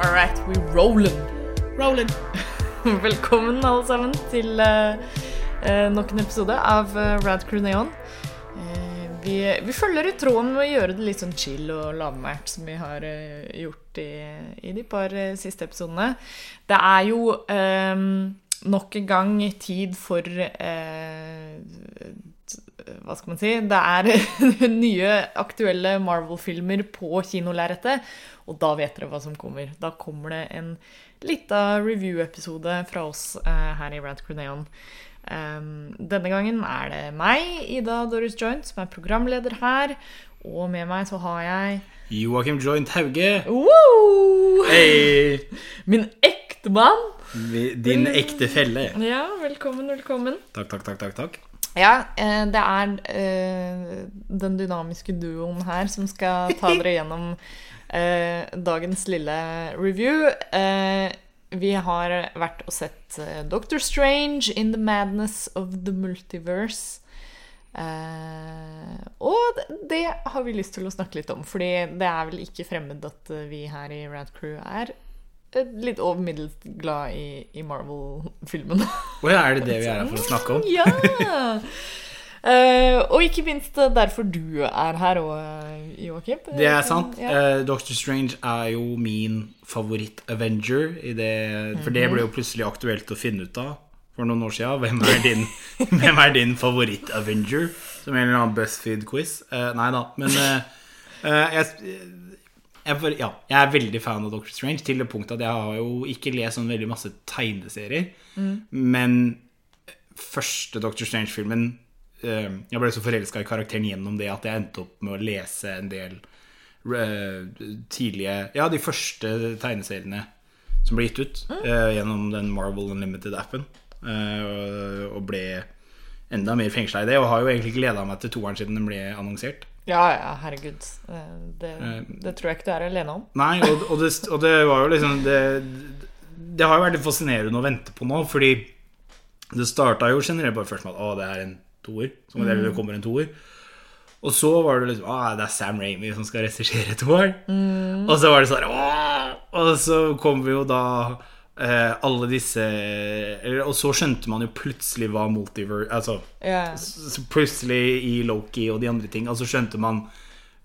All right, we rollin'. Rolling. Velkommen alle sammen til eh, eh, nok en episode av uh, Rad Crew Neon. Uh, vi, vi følger i tråden med å gjøre det litt sånn chill og lavmælt som vi har uh, gjort i, i de par eh, siste episodene. Det er jo eh, nok en gang tid for eh, hva skal man si Det er nye, aktuelle Marvel-filmer på kinolerretet. Og da vet dere hva som kommer. Da kommer det en lita review-episode fra oss eh, her i Rad Cruneon. Um, denne gangen er det meg, Ida Doris Joint, som er programleder her. Og med meg så har jeg Joakim Joint Hauge. Woo! Hei! Min ektemann. Din ekte felle. Ja, velkommen, velkommen. Takk, takk, takk. takk, takk. Ja, eh, det er eh, den dynamiske duoen her som skal ta dere gjennom eh, dagens lille review. Vi har vært og sett Doctor Strange in the Madness of the Multiverse. Og det- har vi lyst til å snakke litt om, fordi det er vel ikke fremmed at vi her i Rad Crew er litt over middels glad i, i Marvel-filmen. Oh, ja, er det det vi er her for å snakke om? Ja! Uh, og ikke minst eh, derfor du er her òg, Joakim. Det er sant. Ja. Uh, Doctor Strange er jo min favoritt-Avenger. For det ble jo plutselig aktuelt å finne ut av for noen år siden. Hvem er din, hvem er din favoritt-Avenger? Som en eller annen BuzzFeed-quiz. Uh, nei da, men jeg eh, jeg, jeg, ja, jeg er veldig fan av Doctor Strange til det punktet at jeg har jo ikke lest sånn veldig masse tegneserier. Men første Doctor Strange-filmen uh, Jeg ble så forelska i karakteren gjennom det at jeg endte opp med å lese en del uh, tidlige Ja, de første tegneseriene som ble gitt ut uh, gjennom den Marvel Unlimited-appen. eh, og ble enda mer fengsla i det. Og har jo egentlig gleda meg til toeren siden den ble annonsert. Ja, ja, herregud. Eh, Det, det tror jeg ikke du er alene om. Nei, og, og, det, og det var jo liksom det, det har jo vært litt fascinerende å vente på nå, fordi det starta jo generelt bare først med at å, det er en toer. Som det, det kommer en toer. Og så var det liksom Å, det er Sam Ramy som skal regissere toeren. Og så var det sånn Å! Og så kom vi jo da eh, alle disse eller, Og så skjønte man jo plutselig hva multiver Altså yeah. så plutselig i Loki og de andre ting, og så skjønte man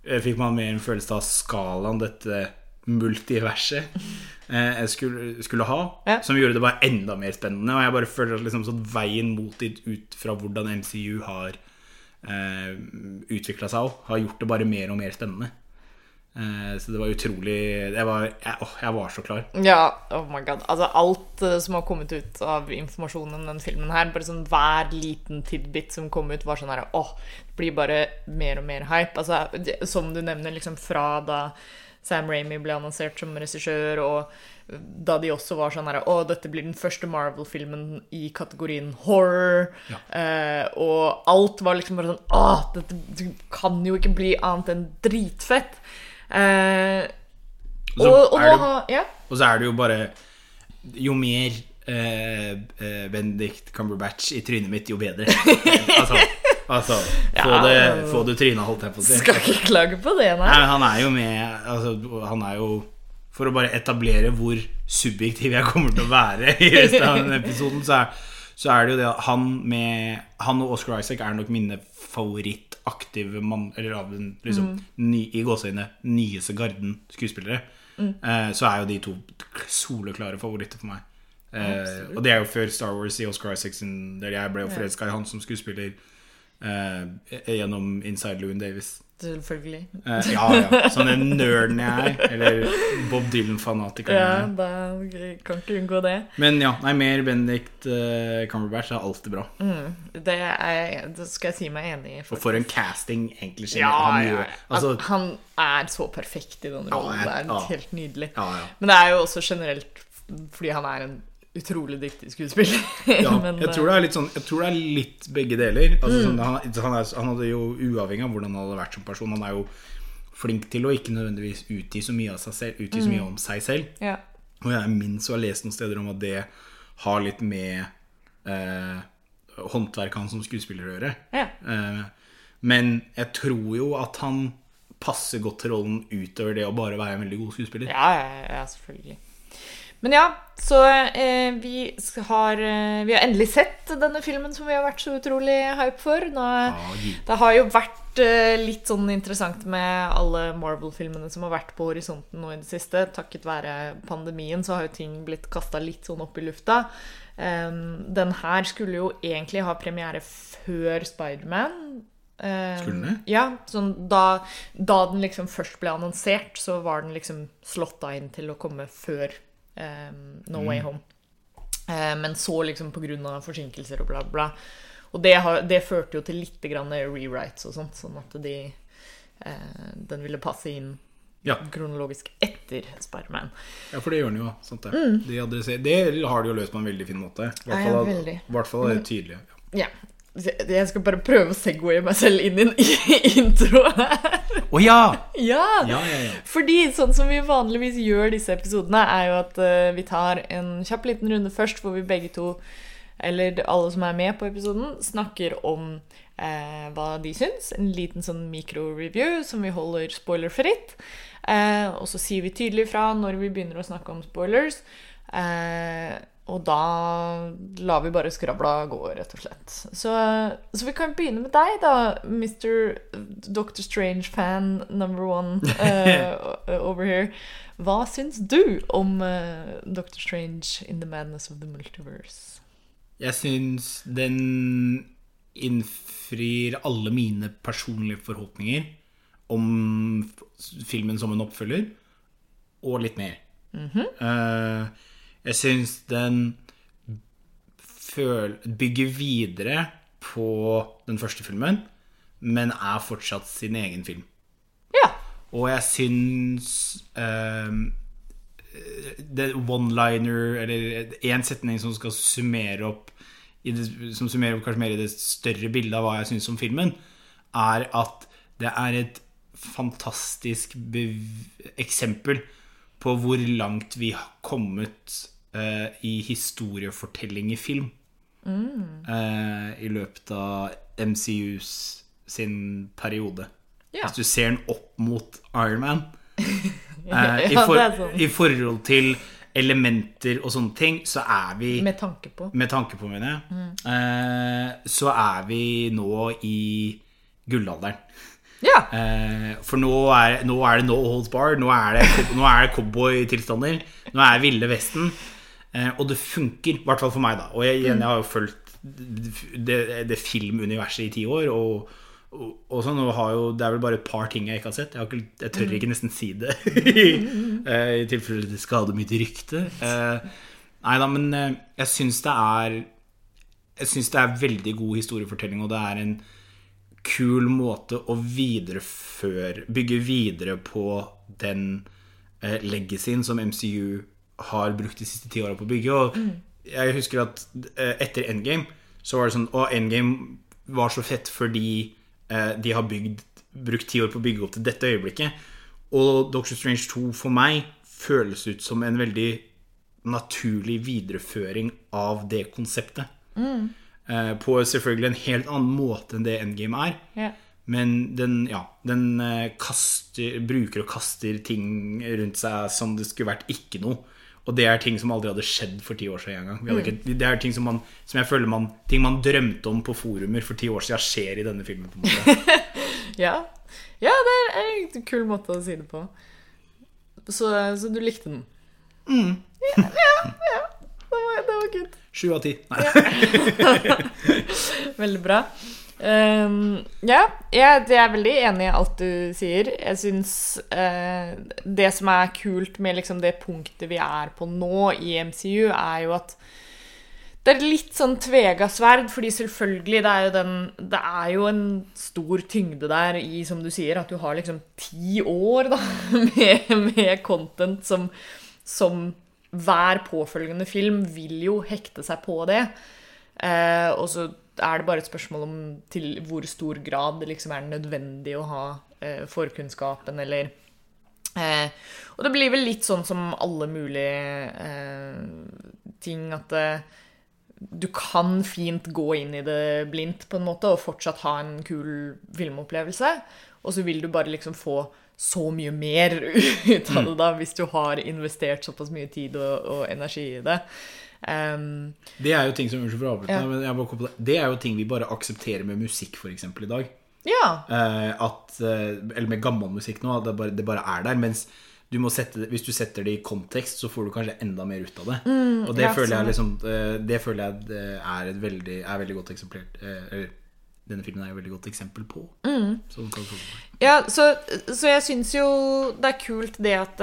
eh, Fikk man mer en følelse av skalaen dette multiverset eh, skulle, skulle ha, Yeah. som gjorde det bare enda mer spennende. Og jeg bare føler at liksom, sånn veien mot dit ut fra hvordan MCU har eh, utvikla seg òg, har gjort det bare mer og mer spennende. Eh, så det var utrolig Jeg var, jeg, åh, jeg var så klar. Ja, oh my god. Altså, alt eh, som har kommet ut av informasjon om den filmen her, bare sånn hver liten tidbit som kom ut, var sånn her Åh, det blir bare mer og mer hype. Altså, det- som du nevner, liksom fra da Sam Ramy ble annonsert som regissør, og da de også var sånn her Å, dette blir den første Marvel-filmen i kategorien horror. Eh, og alt var liksom bare sånn Å, dette kan jo ikke bli annet enn dritfett. Eh, og, og, og nå har Ja. Og så er det jo bare Jo mer eh, eh, Benedict Cumberbatch i trynet mitt, jo bedre. altså, altså få, det, få det trynet, holdt jeg på å si. Skal ikke klage på det, nei. Nei, han er jo med altså, Han er jo For å bare etablere hvor subjektiv jeg kommer til å være i resten av denne episoden, så er, så er det jo det at han med Han og Oscar Isaac er nok mine favorittaktive mann Eller av den liksom, ny, i gåseøyne nyeste garden skuespillere. Eh, så er jo de to soleklare favoritter for meg. Eh, og det er jo før Star Wars i Oscar Isaacson, der. Jeg ble jo forelska i han som skuespiller eh, gjennom Inside Louis Davis. Selvfølgelig. Eh, ja, ja. Sånn den nerden jeg er. Eller Bob Dylan-fanatikeren Ja, jeg er. da kan ikke unngå det. Men ja, nei, mer Benedict uh, Cumberbatch er alltid bra. Det, er, det skal jeg si meg enig i. Og for en casting, egentlig. Ja, han, ja. Altså, han er så perfekt i den rollen. Ja, Det er helt nydelig. Men det er jo også generelt fordi han er en utrolig dyktig skuespiller. Ja, Men, jeg tror det litt sånn Jeg tror det er litt begge deler. Altså, Mm. sånn, han, han, er, han hadde jo Uavhengig av hvordan han hadde vært som person, han er jo flink til å ikke nødvendigvis utgi så mye selv Utgi så Mm. mye om seg selv. ja. Og jeg minst å ha lest noen steder om at det har litt med eh, håndverket hans som skuespiller å gjøre. Ja. Eh, men jeg tror jo at han passer godt til rollen utover det å bare være en veldig god skuespiller. Ja, ja, ja selvfølgelig. Men ja, så eh, vi har, eh, vi har endelig sett denne filmen som vi har vært så utrolig hype for. Nå, det har jo vært eh, litt sånn interessant med alle Marvel-filmene som har vært på horisonten nå i det siste. Takket være pandemien så har jo ting blitt kasta litt sånn opp i lufta. Um, den her skulle jo egentlig ha premiere før Spiderman. Um, Skulle den det? Ja, sånn da, da den liksom først ble annonsert, så var den liksom slåtta inn til å komme før No Way Home. Eh, men så liksom av forsinkelser og bla, bla. Og det, har, det førte jo til litt grann rewrites og sånt, sånn at de, eh, den ville passe inn Ja. kronologisk etter Spiderman. ja, for det gjør den jo. Sant det. De det har de jo løst på en veldig fin måte. I hvert fall, Ja, ja, hvert fall er det tydelig. Ja. Jeg skal bare prøve å segwaye meg selv inn i en intro her. Å ja! Ja! Ja, ja, ja. Fordi sånn som vi vanligvis gjør disse episodene, er jo at uh, vi tar en kjapp liten runde først, hvor vi begge to, eller alle som er med på episoden, snakker om uh, hva de syns. En liten sånn mikro-review som vi holder spoilerfritt. Eh, og så sier vi tydelig fra når vi begynner å snakke om spoilers. Eh, og da lar vi bare skravla gå, rett og slett. Så, så vi kan begynne med deg, da, Mr. Dr. Strange-fan number one uh, over here. Hva syns du om uh, Dr. Strange in the madness of the multiverse? Jeg syns den innfrir alle mine personlige forhåpninger om filmen som en oppfølger, og litt mer. Eh, jeg syns den bygger videre på den første filmen, men er fortsatt sin egen film. Ja. Og jeg syns um, one-liner, eller én setning som skal summere opp det, Som summerer opp kanskje mer i det større bildet av hva jeg syns om filmen, er at det er et fantastisk eksempel på hvor langt vi har kommet eh, i historiefortelling i film. eh, I løpet av MCUs sin periode. Ja. Hvis du ser den opp mot Iron Man eh, i, for, sånn. I forhold til elementer og sånne ting, så er vi Med tanke på. med tanke på, mener jeg, eh, så er vi nå i gullalderen. Ja. Eh, for nå er, nå er det no holds bar. Nå er det, nå er det cowboytilstander. Nå er det Ville Vesten. Eh, og det funker, i hvert fall for meg, da. Og jeg, igjen, jeg har jo fulgt det, det filmuniverset i ti år. Og, og, og sånn, og jo, det er vel bare et par ting jeg ikke har sett. Jeg, har ikke, jeg tør ikke nesten si det. eh, I tilfelle det skader mitt rykte. Eh, nei da, men jeg syns det er Jeg syns det er veldig god historiefortelling, og det er en kul måte å videreføre Bygge videre på den legacyen som MCU har brukt de siste ti åra på å bygge. Og jeg husker at eh, etter Endgame så var det sånn Og Endgame var så fett fordi eh, de har bygd, brukt ti år på å bygge opp til dette øyeblikket. Og Doctor Strange 2 for meg føles ut som en veldig naturlig videreføring av det konseptet. Eh, på selvfølgelig en helt annen måte enn det Endgame er. Yeah. Men den, ja, den kaster, bruker og kaster ting rundt seg som det skulle vært ikke noe. Og det er ting som aldri hadde skjedd for ti år siden engang. Vi ikke- Det er ting som, man, som jeg føler man Ting man drømte om på forumer for ti år siden, skjer i denne filmen. på en måte Ja. ja, det er en kul måte å si det på. Så, så du likte den? Ja, ja, ja. Det var, det var good. Sju av ti. Nei. Veldig bra. Ehm, ja, jeg, jeg er veldig enig i alt du sier. Jeg syns uh, det som er kult med liksom det punktet vi er på nå i MCU, er jo at det er litt sånn tvega sverd, fordi selvfølgelig det er jo den Det er jo en stor tyngde der i, som du sier, at du har liksom ti år da med, med content som, som hver påfølgende film vil jo hekte seg på det. Uh, og så er det bare et spørsmål om til hvor stor grad det liksom er nødvendig å ha eh, forkunnskapen, eller eh, Og det blir vel litt sånn som alle mulige eh, ting at eh, du kan fint gå inn i det blindt på en måte og fortsatt ha en kul filmopplevelse. og så vil du bare liksom få så mye mer ut av det da, hvis du har investert såpass mye tid og, og energi i det. Um, Det er jo ting som Unnskyld for å avbryte, Ja. men jeg bare på det. er jo ting vi bare aksepterer med musikk, f.eks. i dag. ja. Uh, at, eh, eller med gammel musikk nå, det bare, det bare er der. Mens du sette, hvis du setter det i kontekst, så får du kanskje enda mer ut av det. og det Mm, ja, føler jeg sånn. liksom eh, Det føler jeg er et veldig, er veldig godt eksemplert Eller denne filmen er jo et veldig godt eksempel på. Mm. Sånn få det. Ja, så, så jeg syns jo det er kult det at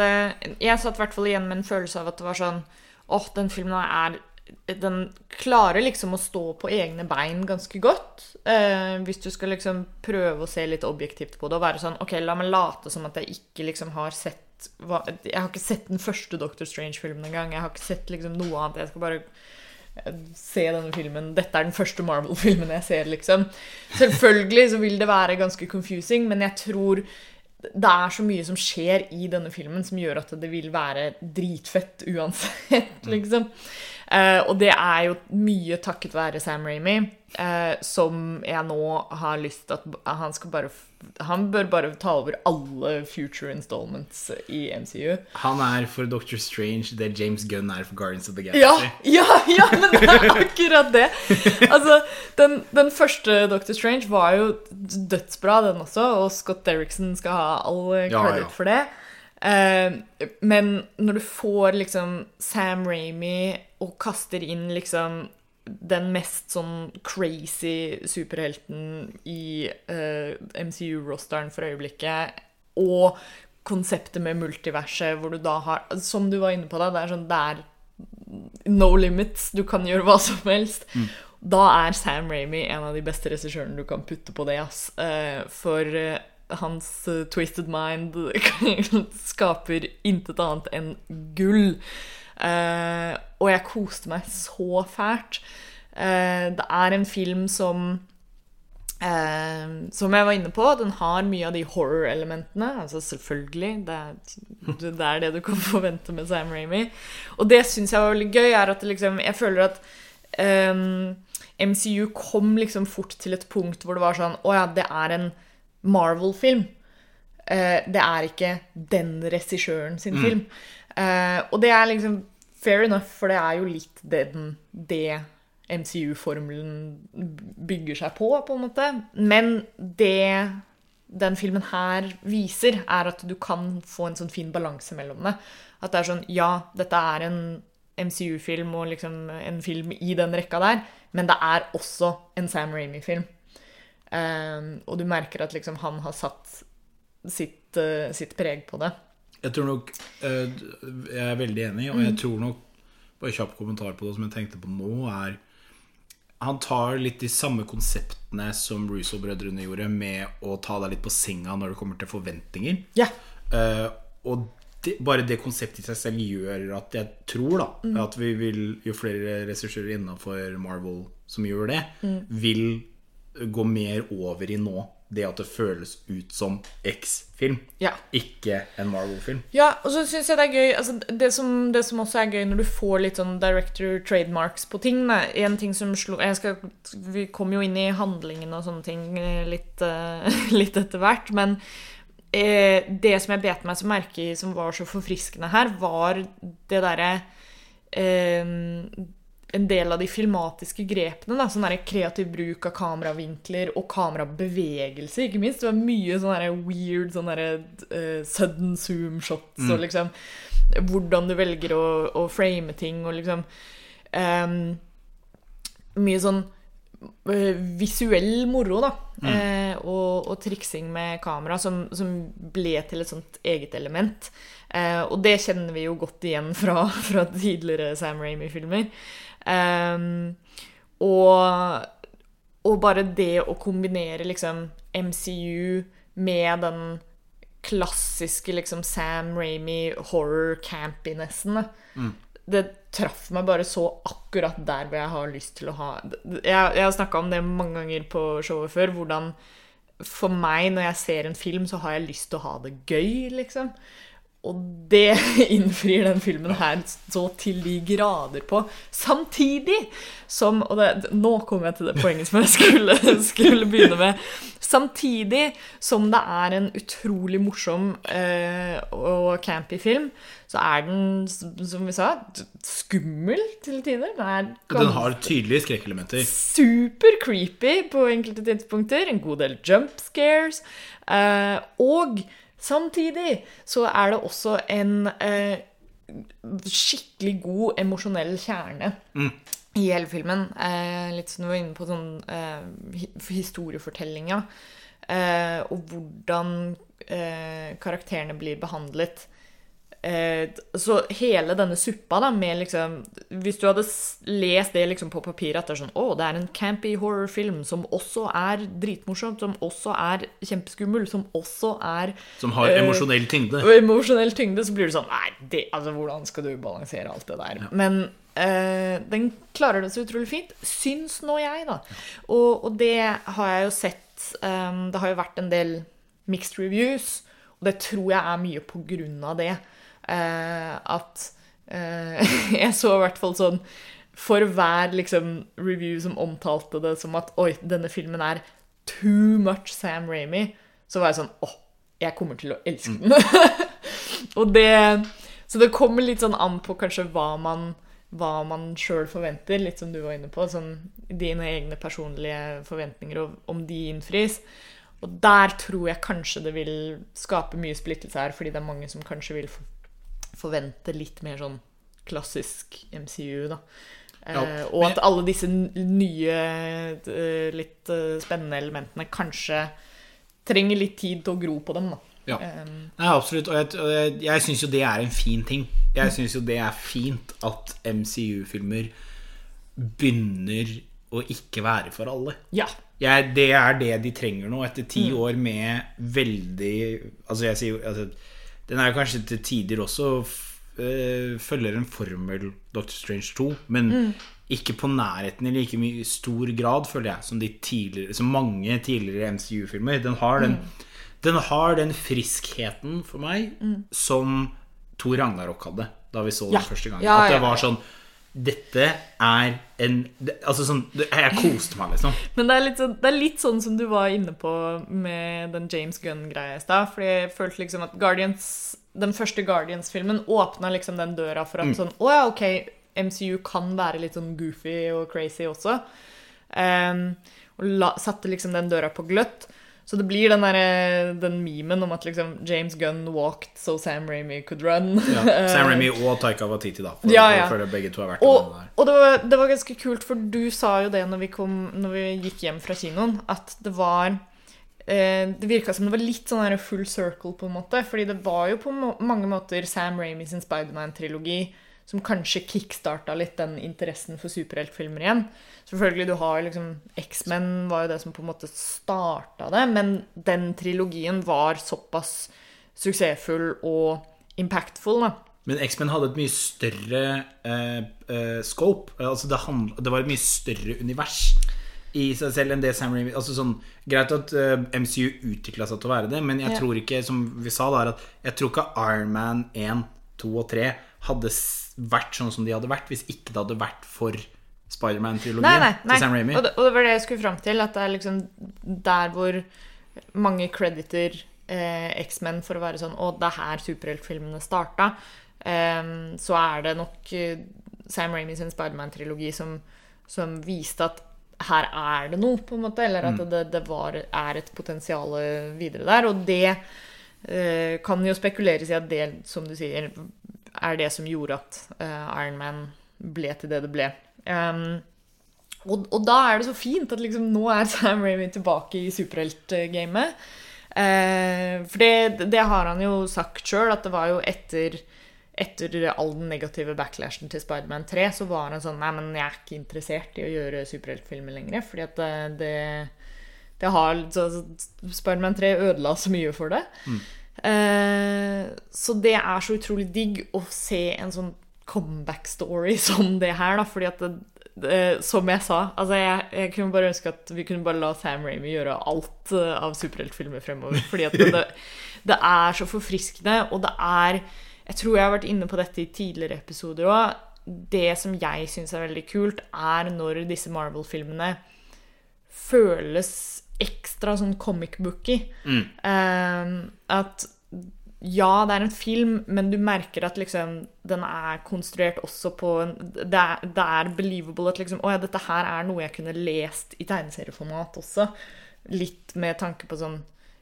Jeg satt i hvert fall igjen med en følelse av at det var sånn Åh, den filmen er Den klarer liksom å stå på egne bein ganske godt. Eh, hvis du skal liksom prøve å se litt objektivt på det og være sånn Ok, la meg late som at jeg ikke liksom har sett hva, Jeg har ikke sett den første Doctor Strange-filmen engang. Jeg har ikke sett liksom noe annet. Jeg skal bare se denne filmen. Dette er den første Marvel-filmen jeg ser, liksom. Selvfølgelig så vil det være ganske confusing, men jeg tror det er så mye som skjer i denne filmen som gjør at det vil være dritfett uansett, liksom. Eh, og det er jo mye takket være Sam Ramy, uh, som jeg nå har lyst til at han skal bare Han bør bare ta over alle future installments i MCU. Han er for Doctor Strange det James Gunn er for Guardians of the Galaxy. ja, ja, ja men det er akkurat det. Altså, den, den første Doctor Strange var jo dødsbra, den også, og Scott Derrickson skal ha all eh, credit ja. for det. Uh, men når du får liksom Sam Ramy og kaster inn liksom den mest sånn crazy superhelten i uh, MCU-rosteren for øyeblikket, og konseptet med multiverset, hvor du da har Som du var inne på, da, det er sånn Det er no limits. Du kan gjøre hva som helst. Da er Sam Ramy en av de beste regissørene du kan putte på det. Ass. Uh, for uh, hans eh, twisted mind skaper intet annet enn gull. Eh, og jeg koste meg så fælt. Uh, det er en film som Uh, som jeg var inne på, den har mye av de horror-elementene. Altså selvfølgelig. Det er, det er det du kan forvente med Sam Ramy. Og det syns jeg var veldig gøy, er at liksom, jeg føler at um, MCU kom liksom fort til et punkt hvor det var sånn Å ja, det er en Marvel-film. Uh, det er ikke den regissøren sin film. Eh, og det er liksom fair enough, for det er jo litt det det MCU-formelen bygger seg på, på en måte. Men det den filmen her viser, er at du kan få en sånn fin balanse mellom det. At det er sånn Ja, dette er en MCU-film og liksom en film i den rekka der, men det er også en Sam Ramy-film. Um, og du merker at liksom han har satt sitt, uh, sitt preg på det. Jeg tror nok eh, Jeg er veldig enig, og Mm. jeg tror nok Bare kjapp kommentar på det som jeg tenkte på nå, er Han tar litt de samme konseptene som Russo-brødrene gjorde, med å ta deg litt på senga når det kommer til forventninger. Ja. Eh, og det, bare det konseptet i seg selv gjør at jeg tror da at vi vil, jo flere regissører innenfor Marvel som gjør det, vil gå mer over i nå det at det føles ut som X-film, Ja. ikke en Marvel-film. Ja, og så syns jeg det er gøy altså det, som, det som også er gøy når du får litt sånn director trademarks på ting. En ting som slo skal, Vi kommer jo inn i handlingen og sånne ting eh, litt, uh, litt etter hvert, men eh, det som jeg bet meg så merke i som var så forfriskende her, var det derre eh, en del av de filmatiske grepene. Da, sånn kreativ bruk av kameravinkler og kamerabevegelse, ikke minst. Det var mye sånn weird sånn eh, sudden zoom-shots og liksom Hvordan du velger å, å frame ting og liksom um, Mye sånn eh, visuell moro, da. Eh, og, og triksing med kamera som, som ble til et sånt eget element. Eh, og det kjenner vi jo godt igjen fra, fra tidligere Sam Ramy-filmer. Ehm, og, og bare det å kombinere liksom MCU med den klassiske liksom Sam Ramy horror-campinessen. mm. Det traff meg bare så akkurat der hvor jeg har lyst til å ha Jeg, jeg har snakka om det mange ganger på showet før. Hvordan for meg, når jeg ser en film, så har jeg lyst til å ha det gøy, liksom. Og det innfrir den filmen her så til de grader på. Samtidig som Og det, nå kommer jeg til det poenget som jeg skulle, skulle begynne med. Samtidig som det er en utrolig morsom eh, og campy film, så er den, som vi sa, skummel til tider. Den, Den har tydelige skrekkelementer. super creepy på enkelte tidspunkter. En god del jump scares. Eh, og samtidig så er det også en eh, skikkelig god emosjonell kjerne i hele filmen. Eh, litt som du var inne på, sånn eh, historiefortellinga. Eh, og hvordan eh, karakterene blir behandlet. Eh, så hele denne suppa, da, med liksom Hvis du hadde lest det liksom på papir at det er sånn Å, det er en campy horrorfilm som også er dritmorsomt, som også er kjempeskummel, som også er Som har Eh, emosjonell tyngde. og emosjonell tyngde, så blir det sånn Nei, det, altså, hvordan skal du balansere alt det der? Men eh, den klarer det så utrolig fint, syns nå jeg, da. Og, og det har jeg jo sett um, Det har jo vært en del mixed reviews, og det tror jeg er mye på grunn av det. Eh, at eh, Jeg så i hvert fall sånn For hver liksom, review som omtalte det som at Oi, denne filmen er too much Sam Ramy, så var jeg sånn Åh, jeg kommer til å elske den. og det Så det kommer litt sånn an på kanskje hva man hva man sjøl forventer, litt som du var inne på. Sånn dine egne personlige forventninger, og om de innfris. Og der tror jeg kanskje det vil skape mye splittelse her, fordi det er mange som kanskje vil forvente litt mer sånn klassisk MCU, da. Ja, men... og at alle disse nye, eh, litt eh, spennende elementene kanskje trenger litt tid til å gro på dem, da. Ja. Nei, absolutt. Og jeg, jeg, jeg syns jo det er en fin ting. Jeg syns jo det er fint at MCU-filmer begynner å ikke være for alle. ja. Jeg, det er det de trenger nå, etter ti år med veldig Altså, jeg sier jo altså, Den er kanskje til tider også øh, følger en formel Doctor Strange 2, men ikke på nærheten i like mye stor grad, føler jeg, som, de tidligere, som mange tidligere MCU-filmer. Den har den Den har den friskheten for meg som Thor Ragnarok hadde da vi så den Ja. første gang. Ja, At det var sånn Dette er en Altså sånn Jeg koste meg, liksom. Men det er, sånn, det er litt sånn som du var inne på med den James Gunn-greia i stad. Fordi jeg følte liksom at Guardians, den første Guardians-filmen åpna liksom den døra for at sånn Å ja, ok, MCU kan være litt sånn goofy og crazy også. Um, og la, satte liksom den døra på gløtt. Så det blir den, der, den memen om at liksom James Gunn walked so Sam Ramy could run. Ja, Sam Ramy og Taika Watiti, da. For, Ja, ja. for, for begge to har vært Og, der. og det, var, det var ganske kult, for du sa jo det når vi, kom, når vi gikk hjem fra kinoen, at det var eh, Det virka som det var litt sånn full circle, på en måte. Fordi det var jo på mange måter Sam Ramy sin Spiderman-trilogi som kanskje kickstarta litt den interessen for superheltfilmer igjen. Selvfølgelig, du har liksom X-Men var jo det som på en måte starta det, men den trilogien var såpass suksessfull og impactful, da. Men X-Men hadde et mye større eh, eh, scope. Altså det, det var et mye større univers i seg selv enn det Sam Raimi altså sånn, Greit at uh, MCU utvikla seg til å være det, men jeg Ja. tror ikke, som vi sa da, at jeg tror ikke Iron Man 1, 2 og 3 hadde vært sånn som de hadde vært hvis ikke det hadde vært for Spiderman-trilogien til Sam Raimi. Og, det, og det var det jeg skulle fram til. At det er liksom der hvor mange crediter eh, X-Men for å være sånn Å, det er her superheltfilmene starta. Eh, så er det nok eh, Sam Raimi sin Spiderman-trilogi som, som viste at her er det noe, på en måte. Eller at det, det var, er et potensial videre der. Og det eh, kan jo spekuleres i at det, som du sier, er det som gjorde at uh, Iron Man ble til det det ble. Um, og, og da er det så fint at liksom nå er Sam Raimi tilbake i superheltgamet. Uh, for det, det har han jo sagt sjøl, at det var jo etter etter all den negative backlashen til Spiderman 3, så var han sånn Nei, men jeg er ikke interessert i å gjøre superheltfilmer lenger. Fordi at det, det, det har Spiderman 3 ødela så mye for det. Eh, så det er så utrolig digg å se en sånn comeback-story som det her, da. Fordi at det, det, som jeg sa altså jeg, jeg kunne bare ønske at vi kunne bare la Sam Raimi gjøre alt eh, av superheltfilmer fremover. Fordi at det, Det er så forfriskende, og det er Jeg tror jeg har vært inne på dette i tidligere episoder òg. Det som jeg syns er veldig kult, er når disse Marvel-filmene føles ekstra sånn comic booky. Eh, at ja, det er en film, men du merker at liksom den er konstruert også på en Det er, det er believable at liksom Å ja, dette her er noe jeg kunne lest i tegneserieformat også. Litt med tanke på sånn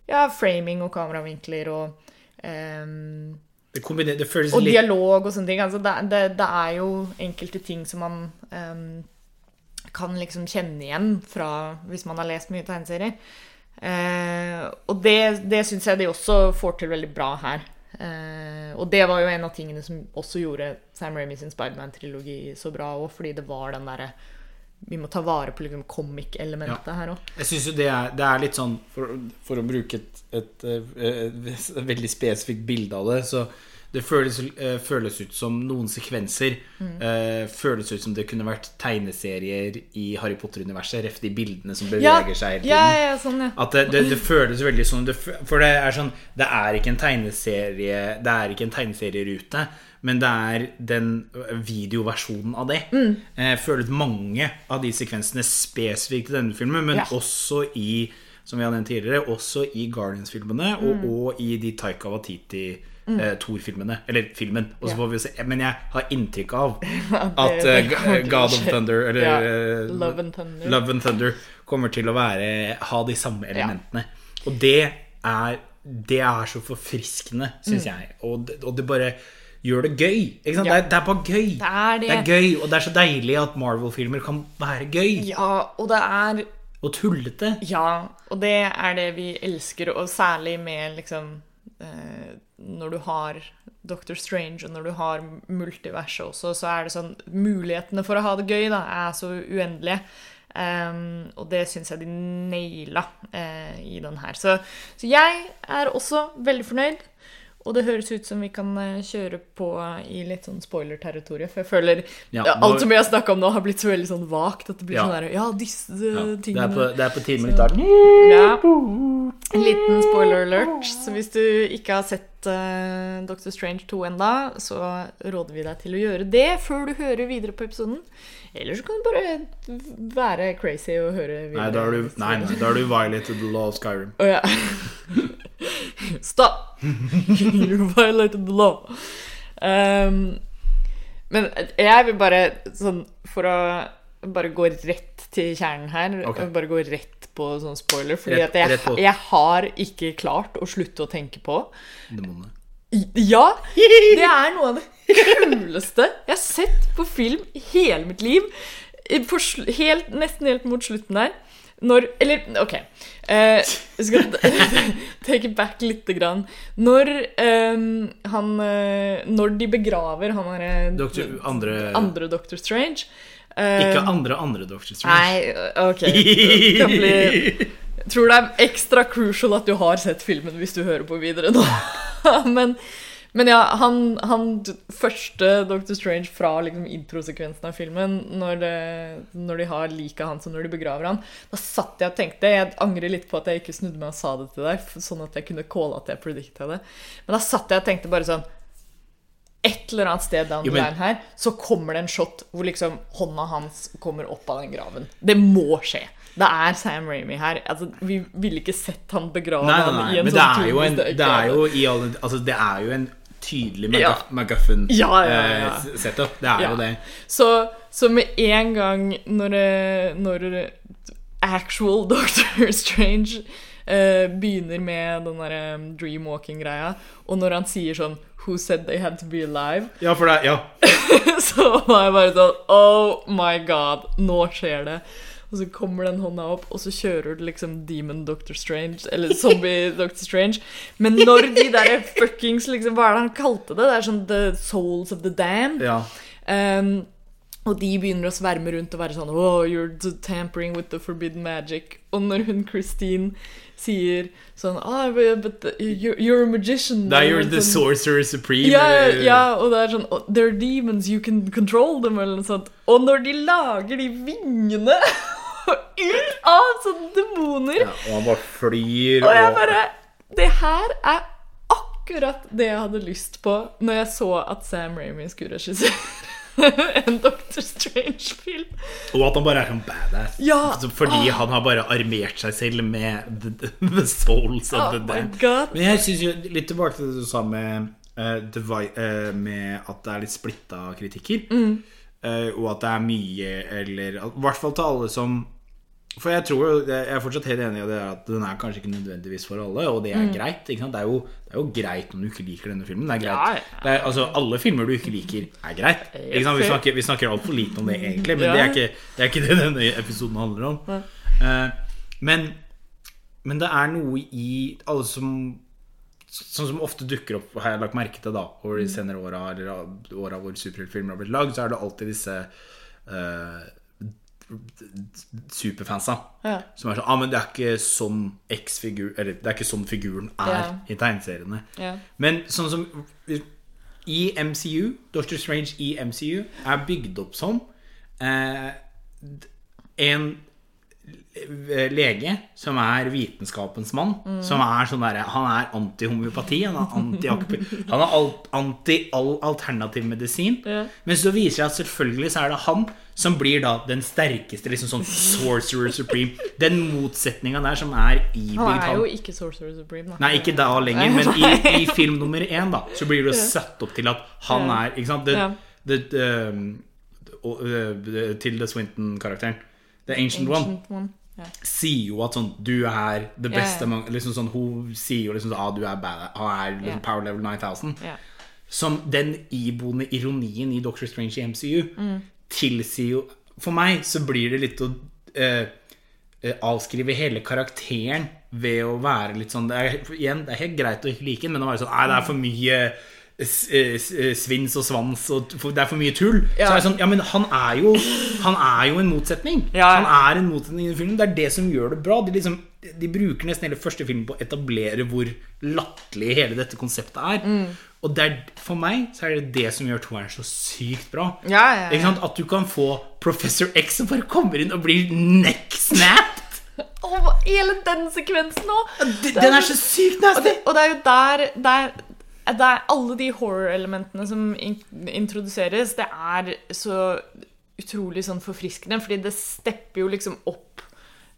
Ja, framing og kameravinkler og ehm, Det, det og litt dialog og sånne ting. Altså, det, det, er jo enkelte ting som man ehm, kan liksom kjenne igjen fra hvis man har lest mye tegneserier. Eh, og det, det syns jeg de også får til veldig bra her. Eh, og det var jo en av tingene som også gjorde Sam Raimi sin Spiderman-trilogi så bra òg, fordi det var den derre Vi må ta vare på liksom comic-elementet her òg. Jeg synes jo det er, det er litt sånn For, for å bruke et, et, et, et, veldig spesifikt bilde av det, så det føles, uh, føles ut som noen sekvenser eh, Føles ut som det kunne vært tegneserier i Harry Potter-universet. Ref de bildene som Ja, beveger seg hele tiden. ja, ja, sånn, ja. At det, det, det føles veldig sånn det, For det er sånn Det er ikke en tegneserie Det er ikke en tegneserierute, men det er den videoversjonen av det. Mm. Eh, Jeg føler mange av de sekvensene spesifikt i denne filmen, men Ja. også i som vi har nevnt tidligere, også i Guardians-filmene og, Mm. og i de Taika Eh, Thor-filmene. Eller filmen. Og så Ja. får vi se. Men jeg har inntrykk av at å God of. Thunder eller Ja, Love and Thunder. Love and Thunder kommer til å være, ha de samme elementene. Og det er, det er så forfriskende, syns jeg. Og og det bare gjør det gøy. Mm. Ja. Det, er, det er bare gøy. Det er det. det er gøy, og det er så deilig at Marvel-filmer kan være gøy. Ja, og det er Og tullete. Ja, og det er det vi elsker, og særlig med liksom Når du har Doctor Strange, og når du har multiverset også, så er det sånn Mulighetene for å ha det gøy da, er så uendelige. Um, og det syns jeg de naila uh, i den her. Så, så jeg er også veldig fornøyd. Og det høres ut som vi kan eh, kjøre på i litt sånn spoiler-territoriet. For jeg føler Ja, nå- alt som vi har snakka om nå, har blitt så veldig sånn vagt. At det blir Ja. sånn der Ja, disse Ja, det, tingene er på, det er på litt av ja. En liten spoiler alert. Så hvis du ikke har sett eh, Doctor Strange 2 enda, så råder vi deg til å gjøre det før du hører videre på episoden. Eller så kan du bare være crazy og høre videre. Nei, da har du, nei, nei, da har du violated the law of Skyrim. Oh, ja. Stop! you violated the law. Um, men jeg vil bare sånn For å bare gå rett til kjernen her, okay. bare gå rett på sånn spoiler, fordi Rett- jeg, rett jeg har ikke klart å slutte å tenke på Demonene. Ja! Det er noe av det kuleste jeg har sett på film i hele mitt liv. Helt, nesten helt mot slutten der. Når Eller, OK. Jeg jeg skal take back lite grann. Når um, han eh, Når de begraver han derre andre, andre Doctor Strange Ikke andre andre Doctor Strange. Nei, OK. Det kan bli tror det er ekstra crucial at du har sett filmen hvis du hører på videre nå. men, men ja, han, han første Doctor Strange fra liksom introsekvensen av filmen, når, det, når de har liket hans og når de begraver han, da satt jeg og tenkte Jeg angrer litt på at jeg ikke snudde meg og sa det til deg, sånn at jeg kunne calle at jeg predicta det. Men da satt jeg og tenkte bare sånn et eller annet sted down the line her, så kommer det en shot hvor liksom hånda hans kommer opp av den graven. Det må skje. Det er Sam Raimi her. Altså, vi ville ikke sett han begrave Nei, nei, han nei, i en men sånn det er jo en det er jo i alle Altså, det er jo en tydelig Ja. McGuff- McGuffin Ja, ja, ja. eh, setup. Det er jo det. Så, så med en gang når, eh, når actual Doctor Strange eh, begynner med den derre dreamwalking-greia, og når han sier sånn Who said they had to be alive? Ja, for det Ja. så var jeg bare sånn Oh my god, nå skjer det. Og så kommer den hånda opp, og så kjører du liksom Demon Doctor Strange, eller Zombie Doctor Strange. Men når de der fuckings liksom, Hva er det han kalte det? Det er sånn The Souls of the Damned. ja. Um, og de begynner å sverme rundt og være sånn Oh, you're tampering with the forbidden magic. Og når hun Christine sier sånn ah, but you're, you're a magician. Now you're The sånn, Sorcerer Supreme. ja, ja, og det er sånn oh, They're demons, you can control them, eller noe sånt. Og når de lager de vingene ut av sånne demoner Ja, og han bare flyr Og jeg bare Det her er akkurat det jeg hadde lyst på når jeg så at Sam Raimi skulle regissere en Doctor Strange-film. Og at han bare er sånn badass. Ja. Fordi Fordi han har bare armert seg selv med the, the souls of Oh the dead. Men jeg synes jo litt tilbake til det du sa med, uh, devi- uh, med at det er litt splitta kritikker. Mm. Uh, og at det er mye eller I hvert fall til alle som For jeg tror jo Jeg er fortsatt helt enig i det at den er kanskje ikke nødvendigvis for alle, og det er Mm. greit. Det, er jo, det er jo greit om du ikke liker denne filmen. Det er greit. Ja, ja. Det er, altså, alle filmer du ikke liker, er greit. Vi snakker, vi snakker altfor lite om det, egentlig, men Ja. det, er ikke, det er ikke det denne episoden handler om. Eh, men, men det er noe i alle som Sånn som ofte dukker opp, har jeg lagt merke til da over de senere åra, eller åra hvor superheltfilmer har blitt lagd, så er det alltid disse eh, superfansa. Ja. Som er sånn ah, men det er ikke sånn X-figur Eller det er ikke sånn figuren er Ja. i tegneseriene. Ja. Men sånn som i MCU, Doctor Strange i MCU, er bygd opp som eh, en lege som er vitenskapens mann. Som er sånn derre Han er anti-homeopati, han er anti Han er alt- anti all alternativ medisin. Ja. Men så viser det at selvfølgelig så er det han som blir da den sterkeste, liksom sånn sorcerer supreme. Den motsetninga der som er i Han er jo ikke Sorcerer Supreme, da. Nei, ikke da lenger, men i, i film nummer én da Så blir det jo satt opp til at han er Ikke sant? Det, det, um, Til The Swinton-karakteren. The Ancient, One Ancient One. Ja. sier jo at sånn Du er the best among liksom sånn, Hun sier jo liksom sånn ah, du er bad Han er liksom power level 9000. Ja. Som den iboende ironien i Doctor Strange i MCU Mm. tilsier jo For meg så blir det litt å eh, eh, avskrive hele karakteren ved å være litt sånn det er, Igjen, det er helt greit å like den, men å være sånn Nei, det er for mye svins og svans, og det er for mye tull. Så er det sånn Ja, men han er jo Han er jo en motsetning. Ja. Han er en motsetning i filmen. Det er det som gjør det bra. De, liksom, de bruker nesten hele første filmen på å etablere hvor latterlig hele dette konseptet er. Mm. Og det er, for meg så er det det som gjør toeren så sykt bra. Ja, ja, ja. Ikke sant? At du kan få Professor X som bare kommer inn og blir necksnapped! Og hele den sekvensen òg! Den er så sykt nasty! Og, og det er jo der, der er alle de horror-elementene som in introduseres, det er så utrolig sånn forfriskende, fordi det stepper jo liksom opp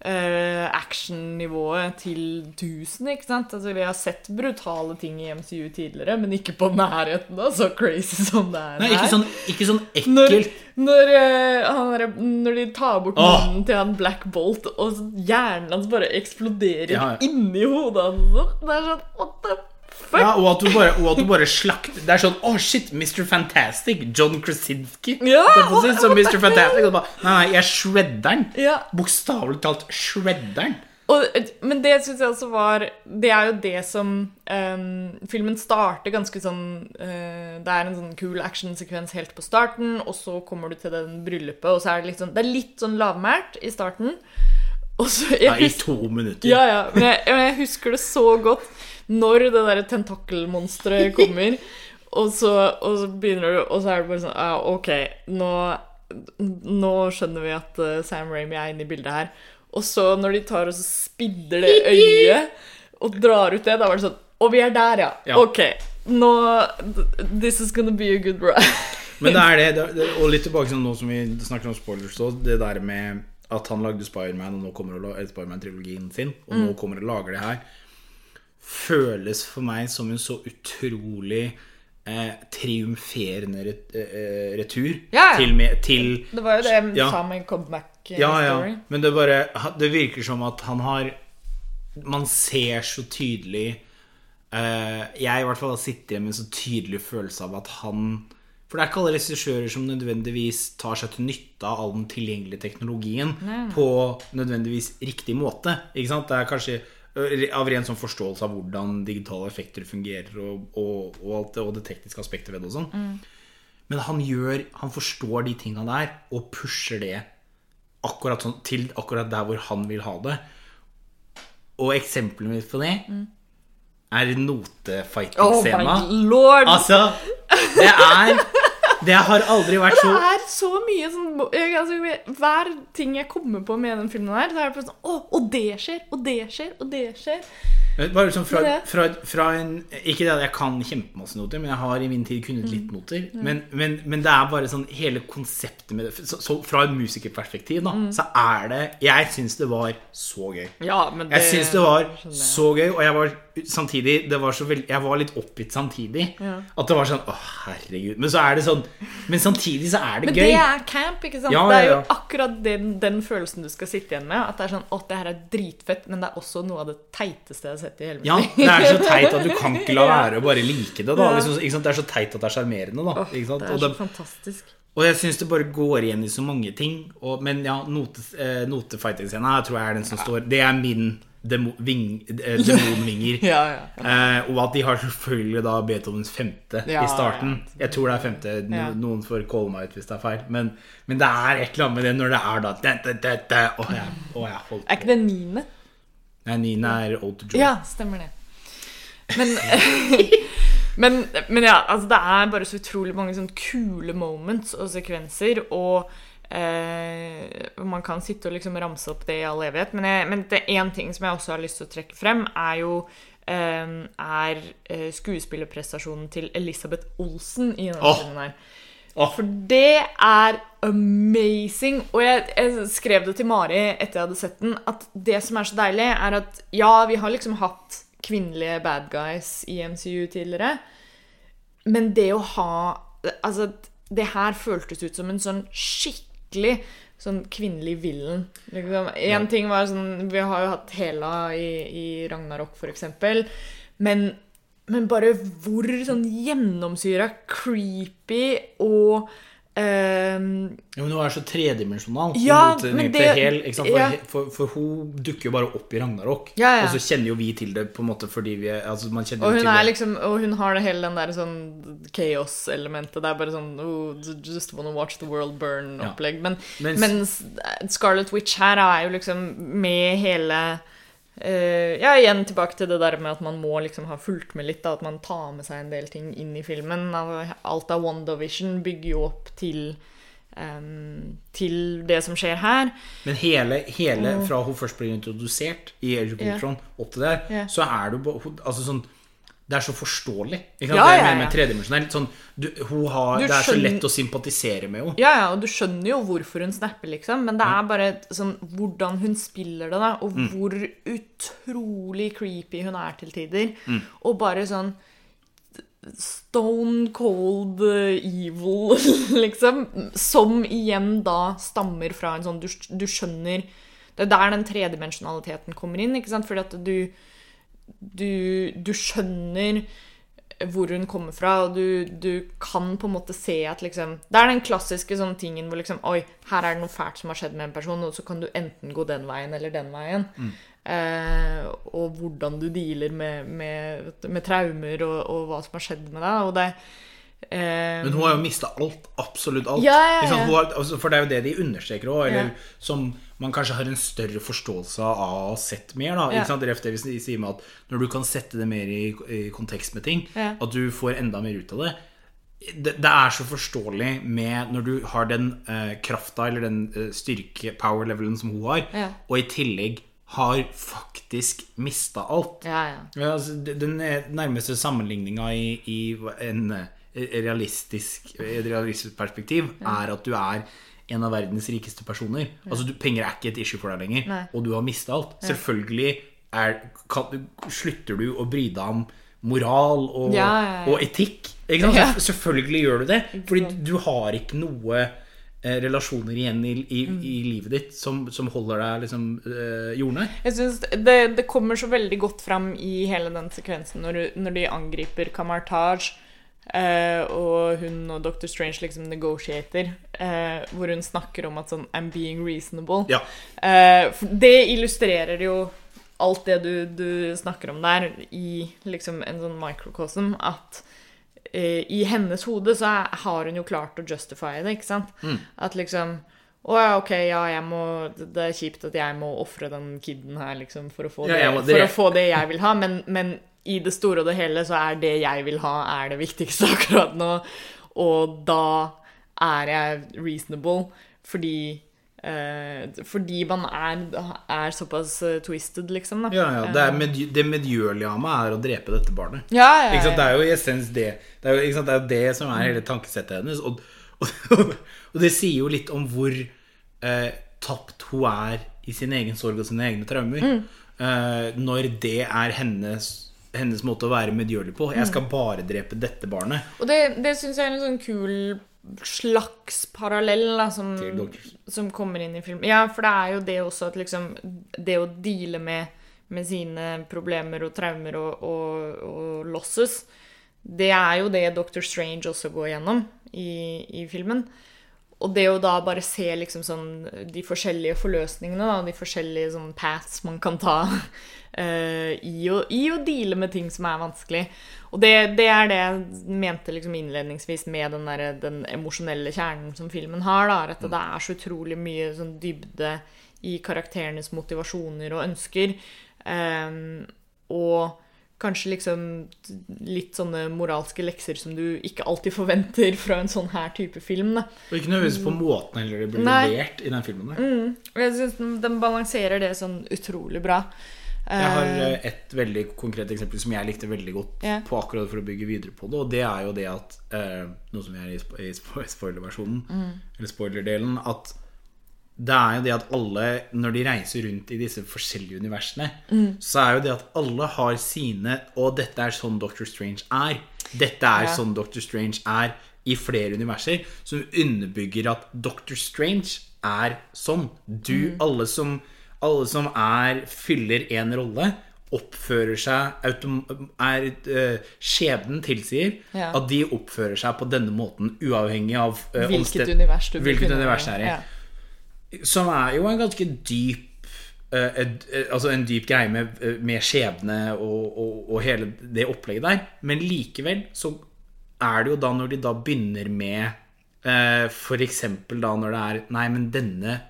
uh, actionnivået til 1000, ikke sant? Altså, vi har sett brutale ting i MCU tidligere, men ikke på nærheten da, så crazy som det er Nei, ikke sånn, ikke sånn ekkelt. når, eh, han der, når de tar bort Åh. munnen til han Black Bolt, og hjernen hans bare eksploderer Ja, ja. inni hodet hans. Det er sånn What the fuck? Ja, og at du bare, og at du bare slakter Det er sånn Å, shit, Mr. Fantastic. John Krasinski. Ja, si, som Mr. Fantastic. Og bare, nei, nei, jeg shredder den. Ja. Bokstavelig talt shredder den. Og, men det syns jeg også var Det er jo det som um, Filmen starter ganske sånn uh, Det er en sånn kul actionsekvens helt på starten, og så kommer du til den bryllupet, og så er det litt sånn Det er litt sånn lavmælt i starten. Så jeg Ja, I to minutter. Ja, ja. Men jeg, jeg husker det så godt når det derre tentakelmonsteret kommer, og så, og så begynner du Og så er det bare sånn Ja, OK, nå, nå skjønner vi at eh, Sam Ramy er inne i bildet her. Og så når de tar og så spidder det øyet og drar ut det, da var det sånn Og vi er der, ja. Ja. OK. Nå This is gonna be a good ride. Men det er det, det, det Og litt tilbake til nå som vi snakker om spoilers så, Det der med at han lagde Spiderman, og nå kommer Spiderman-trilogien sin, og Mm. nå kommer og lager det her, føles for meg som en så utrolig eh, triumferende ret, eh, retur Ja, ja. til, med, til Det var jo det Ja. sa med comeback Ja, ja. Men det bare Det virker som at han har Man ser så tydelig eh, Jeg i hvert fall har sittet igjen med en så tydelig følelse av at han For det er ikke alle regissører som nødvendigvis tar seg til nytte av all den tilgjengelige teknologien på nødvendigvis riktig måte. Ikke sant? Det er kanskje av ren sånn forståelse av hvordan digitale effekter fungerer, og, og, og, alt det, og det tekniske aspektet ved det og sånn. Men han gjør Han forstår de tinga der, og pusher det akkurat sånn, til akkurat der hvor han vil ha det. Og eksempelet mitt på det er Oh my notefighting-scena. Oh altså, det er Det har aldri vært Det er så mye sånn jeg, altså, Hver ting jeg kommer på med den filmen her, så er det bare sånn Å, og det skjer, og det skjer, og det skjer. Bare sånn fra, fra, fra en Ikke det at jeg kan kjempemasse noter, men jeg har i min tid kunnet Mm. litt noter. Men, men, men det er bare sånn hele konseptet med det Så, så fra et musikerperspektiv, da, Mm. så er det Jeg syns det var så gøy. Ja, men Jeg syns det var så gøy, og jeg var samtidig det var så veld, Jeg var litt oppgitt samtidig. Ja. At det var sånn Å, herregud. Men så er det sånn Men samtidig så er det Men gøy. det er camp, ikke sant? Ja, Det er jo akkurat den, den følelsen du skal sitte igjen med. At det er sånn Å, det her er dritfett, men det er også noe av det teiteste jeg har sett i hele mitt Ja, det er så teit at du kan ikke la være å bare like det. da Ja. liksom? Det er så teit at det er sjarmerende. da Oh, det er så det- fantastisk. Og jeg syns det bare går igjen i så mange ting. Og, men ja, note, eh, notefighting-scena tror jeg er den som står Det er min demonvinger. Ja, ja. Eh, og at de har selvfølgelig da Beethovens femte Ja, i starten. Jeg tror det er femte. No, Ja. Noen får calle meg ut hvis det er feil. Men, men det er et eller annet med det når det er da da, da, da, Oh, holdt Er ikke det niende? Nei, niende er Old Joy. Ja, stemmer det. Men, men, men ja, altså det er bare så utrolig mange sånn kule moments og sekvenser, og eh, man kan sitte og liksom ramse opp det i all evighet. Men, jeg, men det én ting som jeg også har lyst til å trekke frem, er jo eh, er eh, skuespillerprestasjonen til Elisabeth Olsen i denne oh. filmen her. Oh. For det er amazing. Og jeg, jeg skrev det til Mari etter jeg hadde sett den, at det som er så deilig, er at ja, vi har liksom hatt kvinnelige bad guys i MCU tidligere, men det å ha Altså, det her føltes ut som en sånn skikkelig sånn kvinnelig villen. Liksom. En ting var sånn Vi har jo hatt Hela i, i Ragnarok, eksempel. Men, men bare hvor sånn gjennomsyra creepy og ehm, Ja, men hun er så tredimensjonal. Ja, det- Hel. Ja. for, for hun dukker jo bare opp i Ragnarok. Ja. Og så kjenner jo vi til det på en måte fordi vi altså man Og hun liksom Og hun har det hele den der sånn chaos-elementet. Det er bare sånn oh, Just wanna watch the world burn-opplegg. Men, Mens- mens Scarlet Witch her er jo liksom med hele eh, Ja, igjen tilbake til det der med at man må liksom ha fulgt med litt. Da, at man tar med seg en del ting inn i filmen. Alt av WandaVision bygger jo opp til um, til det som skjer her. Men hele, hele fra hun først blir introdusert i Age of. Ultron opp til der, yeah. så er jo altså sånn det er så forståelig. Ikke sant? Ja, ja, er ja, med, med ja. tredimensjonelt. Sånn, du, hun har, Du det er så lett å sympatisere med henne. Ja, ja, og du skjønner jo hvorfor hun snapper, liksom, men det er bare sånn hvordan hun spiller det, da, og hvor utrolig creepy hun er til tider. Og bare sånn stone cold eh, evil, liksom. Som igjen da stammer fra en sånn Du, du skjønner Det er der den tredimensjonaliteten kommer inn, ikke sant? Fordi at du Du, du skjønner hvor hun kommer fra, og du, du kan på en måte se at liksom Det er den klassiske sånn tingen hvor liksom Oi, her er det noe fælt som har skjedd med en person, og så kan du enten gå den veien eller den veien. Eh, og hvordan du dealer med, med, med traumer og, og hva som har skjedd med deg. Og det Men hun har jo mista alt. Absolutt alt. Ja, ja, ja. Har, altså, for det er jo det de understreker òg, eller som man kanskje har en større forståelse av å ha sett mer. Da, ikke sant? Det vi sier med at når du kan sette det mer i, i kontekst med ting, at du får enda mer ut av det. Det, det er så forståelig med når du har den uh, krafta eller den uh, styrke-power-levelen som hun har, og i tillegg har faktisk mista alt. Ja, ja. Ja, altså, den nærmeste sammenligninga i, i en eh, realistisk, et realistisk perspektiv er at du er en av verdens rikeste personer. Altså, du, Penger er ikke et issue for deg lenger, Nei. og du har mista alt. Selvfølgelig er, kan, slutter du å bry deg om moral og, Ja, ja, ja. og etikk. Selvfølgelig gjør du det, fordi du har ikke noe eh, relasjoner igjen i, i, Mm. i livet ditt som, som holder deg liksom eh, jordnær. Jeg synes det, det kommer så veldig godt fram i hele den sekvensen når, du- når de angriper Kamartaj, eh, og hun og Dr. Strange liksom negotiater, uh, hvor hun snakker om at sånn I'm being reasonable. Ja. Uh, det illustrerer jo alt det du, du snakker om der, i liksom en sånn microcosm, at i hennes hode så er, har hun jo klart å justify det, ikke sant? At liksom å ja, ok, ja, må, det er kjipt at jeg må ofre den kiden her liksom, for, å få Ja, det, for å få det jeg vil ha, men, men i det store og det hele så er det jeg vil ha, er det viktigste akkurat nå. Og da er jeg reasonable, fordi eh, Fordi man er, er såpass eh, twisted, liksom. Da. Ja, ja, det, er med, det medgjørlige av meg er å drepe dette barnet. Ja, ja, sant? Det er jo i essens det. Det er jo? Det, er det som er hele tankesettet hennes. Og, og, og det sier jo litt om hvor eh, tapt hun er i sin egen sorg og sine egne traumer. Eh, når det er hennes, hennes måte å være medgjørlig på. Jeg skal bare drepe dette barnet. Og det, det syns jeg er en sånn kul slags parallell da, som, som kommer inn i filmen. Ja, for det er jo det også at liksom Det å deale med, med sine problemer og traumer og, og, og losses, det er jo det Doctor Strange også går gjennom i, i filmen. Og det å da bare se liksom sånn de forskjellige forløsningene, da, de forskjellige sånn paths man kan ta uh, i, å, i å deale med ting som er vanskelig. Og det, det er det jeg mente liksom innledningsvis med den, der, den emosjonelle kjernen som filmen har. Da, at det er så utrolig mye sånn dybde i karakterenes motivasjoner og ønsker. Um, og kanskje liksom litt sånne moralske lekser som du ikke alltid forventer fra en sånn her type film. Da. Og ikke nødvendigvis på måten heller det blir levert i den filmen. der. Og jeg synes den, balanserer det sånn utrolig bra. Jeg har Eh, eh, et veldig konkret eksempel som jeg likte veldig godt yeah. på akkurat for å bygge videre på det, og det er jo det at eh, Noe som er i, spo- i spo- spoilerversjonen, Mm. eller spoilerdelen, at det er jo det at alle, når de reiser rundt i disse forskjellige universene, Mm. så er jo det at alle har sine Og dette er sånn Doctor Strange er. Dette er Ja. sånn Doctor Strange er i flere universer, som underbygger at Doctor Strange er sånn. Du, Mm. alle som alle som er, fyller en rolle, oppfører seg er, uh, Skjebnen tilsier Ja. at de oppfører seg på denne måten, uavhengig av uh, hvilket univers du hvilket univers er i. Ja. Som er jo en ganske dyp eh, et- eh, Altså en dyp greie med, eh, med skjebne og, og, og hele det opplegget der. Men likevel så er det jo da når de da begynner med eh, eksempel da når det er Nei, men denne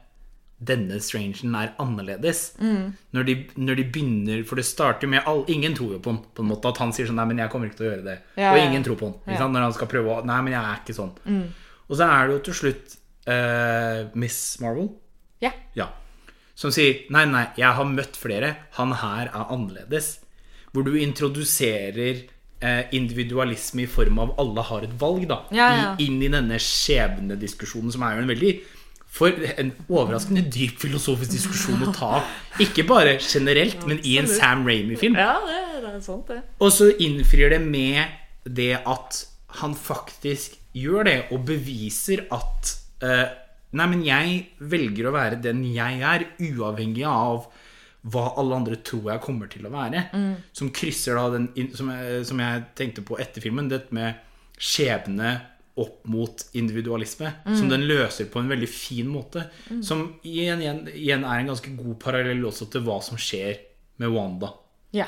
denne strangen er annerledes. Mm. Når, de, når de begynner For det starter med all, Ingen tror jo på han på en måte At han sier sånn Nei, men jeg kommer ikke til å gjøre det. Ja, og ingen tror på han. Ja. Når han skal prøve å Nei, men jeg er ikke sånn. Mm. Og så er det jo til slutt eh, Miss Marvel. ja. Ja. Som sier nei, nei, jeg har møtt flere. Han her er annerledes. Hvor du introduserer eh, individualisme i form av alle har et valg, da. Ja, ja. I, inn i denne skjebnediskusjonen, som er jo en veldig for en overraskende dyp filosofisk diskusjon å ta. Ikke bare generelt, men i en Sam Ramy-film. ja, det, det er sant, det. Og så innfrir det med det at han faktisk gjør det, og beviser at Nei, men jeg velger å være den jeg er, uavhengig av hva alle andre tror jeg kommer til å være. Som krysser da den som jeg, som jeg tenkte på etter filmen, dette med skjebne opp mot individualisme. Som den løser på en veldig fin måte. Som igjen, igjen, igjen er en ganske god parallell også til hva som skjer med Wanda. Ja.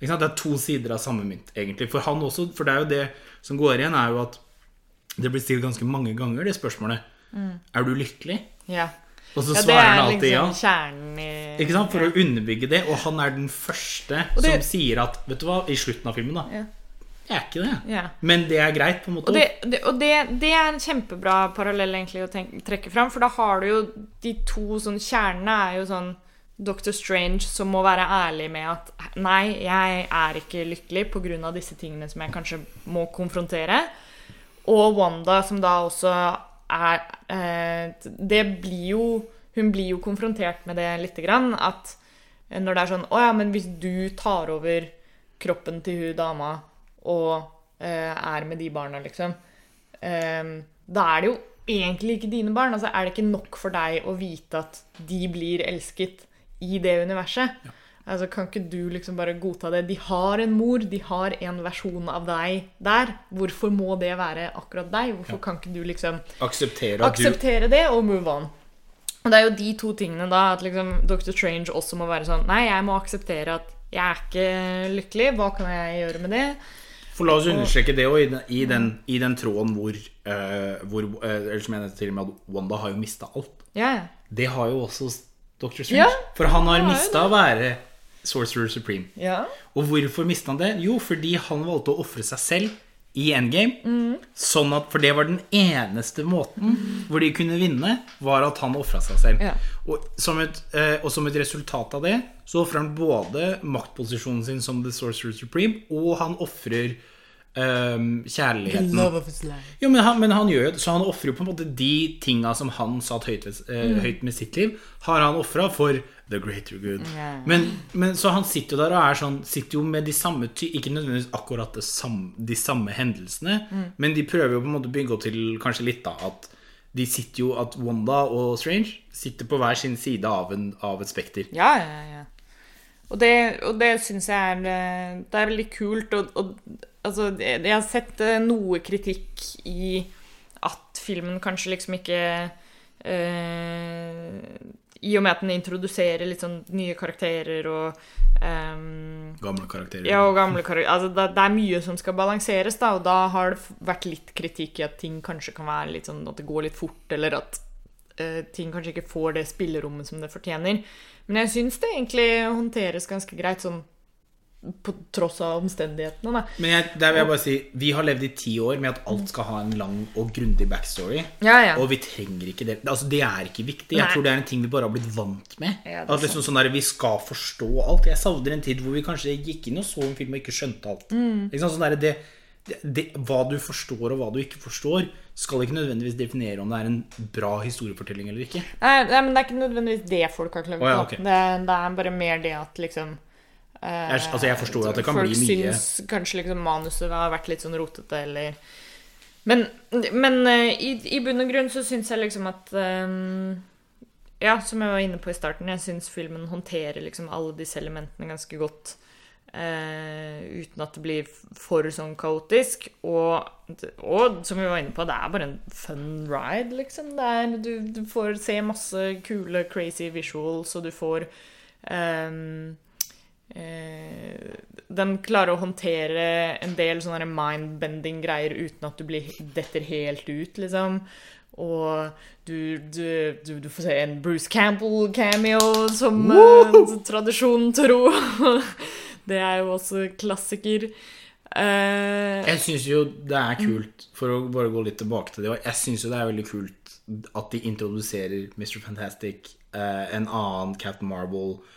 Det er to sider av samme mynt, egentlig. For han også, for det er jo det som går igjen, er jo at det blir stilt ganske mange ganger, det spørsmålet. Er du lykkelig? ja. Og så ja svarer er han alltid liksom ja. i Ikke sant? For å underbygge det. Og han er den første det- som sier at Vet du hva, i slutten av filmen, da Ja. Jeg er ikke det. Ja. Men det er greit, på en måte. Og, det, det, og det, det er en kjempebra parallell egentlig å tenke, trekke fram, for da har du jo de to sånn Kjernene er jo sånn Dr. Strange som må være ærlig med at nei, jeg er ikke lykkelig pga. disse tingene som jeg kanskje må konfrontere. Og Wanda som da også er eh, Det blir jo Hun blir jo konfrontert med det lite grann. At når det er sånn Å ja, men hvis du tar over kroppen til hun dama og eh, er med de barna, liksom eh, Da er det jo egentlig ikke dine barn. Altså, er det ikke nok for deg å vite at de blir elsket i det universet? Altså, Kan ikke du liksom bare godta det? De har en mor, de har en versjon av deg der. Hvorfor må det være akkurat deg? Hvorfor kan ikke du liksom Akseptere akseptere du det og move on? Og det er jo de to tingene da at liksom Dr. Strange også må være sånn Nei, jeg må akseptere at jeg er ikke lykkelig. Hva kan jeg gjøre med det? For la oss understreke det òg, i, den- i, den- tråden hvor, uh, hvor uh, Eller som jeg til og med at Wanda har jo mista alt. Ja, ja. Det har jo også Dr. Strange. Ja, For han har mista å være Sorcerer Supreme. ja. Og hvorfor mista han det? Jo, fordi han valgte å ofre seg selv i Endgame. Sånn at, For det var den eneste måten hvor de kunne vinne, var at han ofra seg selv. Ja. Og, som et, eh, og som et resultat av det så ofrer han både maktposisjonen sin som The Sorcerer Supreme, og han ofrer eh, kjærligheten. Jo, men han, men han gjør jo så han ofrer jo på en måte de tinga som han satt høyt, eh, Mm. høyt med sitt liv, har han ofra for the greater good. Yeah. Men, men så han sitter jo der og er sånn Sitter jo med de samme Ikke nødvendigvis akkurat samme, de samme hendelsene, Mm. men de prøver jo på en måte å bygge opp til kanskje litt, da, at de sitter jo At Wanda og Strange sitter på hver sin side av, en, av et spekter. Ja, ja, ja. Og det, og det syns jeg er eh, Det er veldig kult. Og, og altså, jeg har sett eh, noe kritikk i at filmen kanskje liksom ikke eh, I og med at den introduserer litt sånn nye karakterer og um, Gamle karakterer. ja, og gamle karakterer. Altså, det, det er mye som skal balanseres, da, og da har det vært litt kritikk i at ting kanskje kan være litt sånn at det går litt fort, eller at eh, ting kanskje ikke får det spillerommet som det fortjener. Men jeg syns det egentlig håndteres ganske greit, sånn på tross av omstendighetene, da. Men jeg, der vil jeg bare si Vi har levd i ti år med at alt skal ha en lang og grundig backstory. Ja, ja. Og vi trenger ikke det. Altså, det er ikke viktig. Jeg Nei. tror det er en ting vi bare har blitt vant med. Ja, at liksom sånn der, Vi skal forstå alt. Jeg savner en tid hvor vi kanskje gikk inn og så en film og ikke skjønte alt. Mm. Sant? Sånn der, det, det, hva du forstår og hva du ikke forstår, skal ikke nødvendigvis definere om det er en bra historiefortelling eller ikke. Nei, men det er ikke nødvendigvis det folk har klart på. Å, ja, okay. det, det er bare mer det at liksom Jeg, altså, jeg forstår at det kan bli mye Folk syns kanskje liksom manuset har vært litt sånn rotete, eller Men, men eh, i, i bunn og grunn så syns jeg liksom at um, Ja, som jeg var inne på i starten, jeg syns filmen håndterer liksom alle disse elementene ganske godt. Uh, uten at det blir for sånn kaotisk. Og, og som vi var inne på, det er bare en fun ride, liksom. Er, du, du får se masse kule, crazy visuals, og du får ehm, eh, Den klarer å håndtere en del sånne mind-bending greier uten at du blir, detter helt ut, liksom. Og du, du, du, du får se en Bruce Campbell-cameo, som eh, tradisjonen tro. det er jo også klassiker. Eh, Jeg syns jo det er kult, for å bare gå litt tilbake til det, jeg syns jo det er veldig kult at de introduserer Mr. Fantastic, eh, en annen Captain Marvel, eh,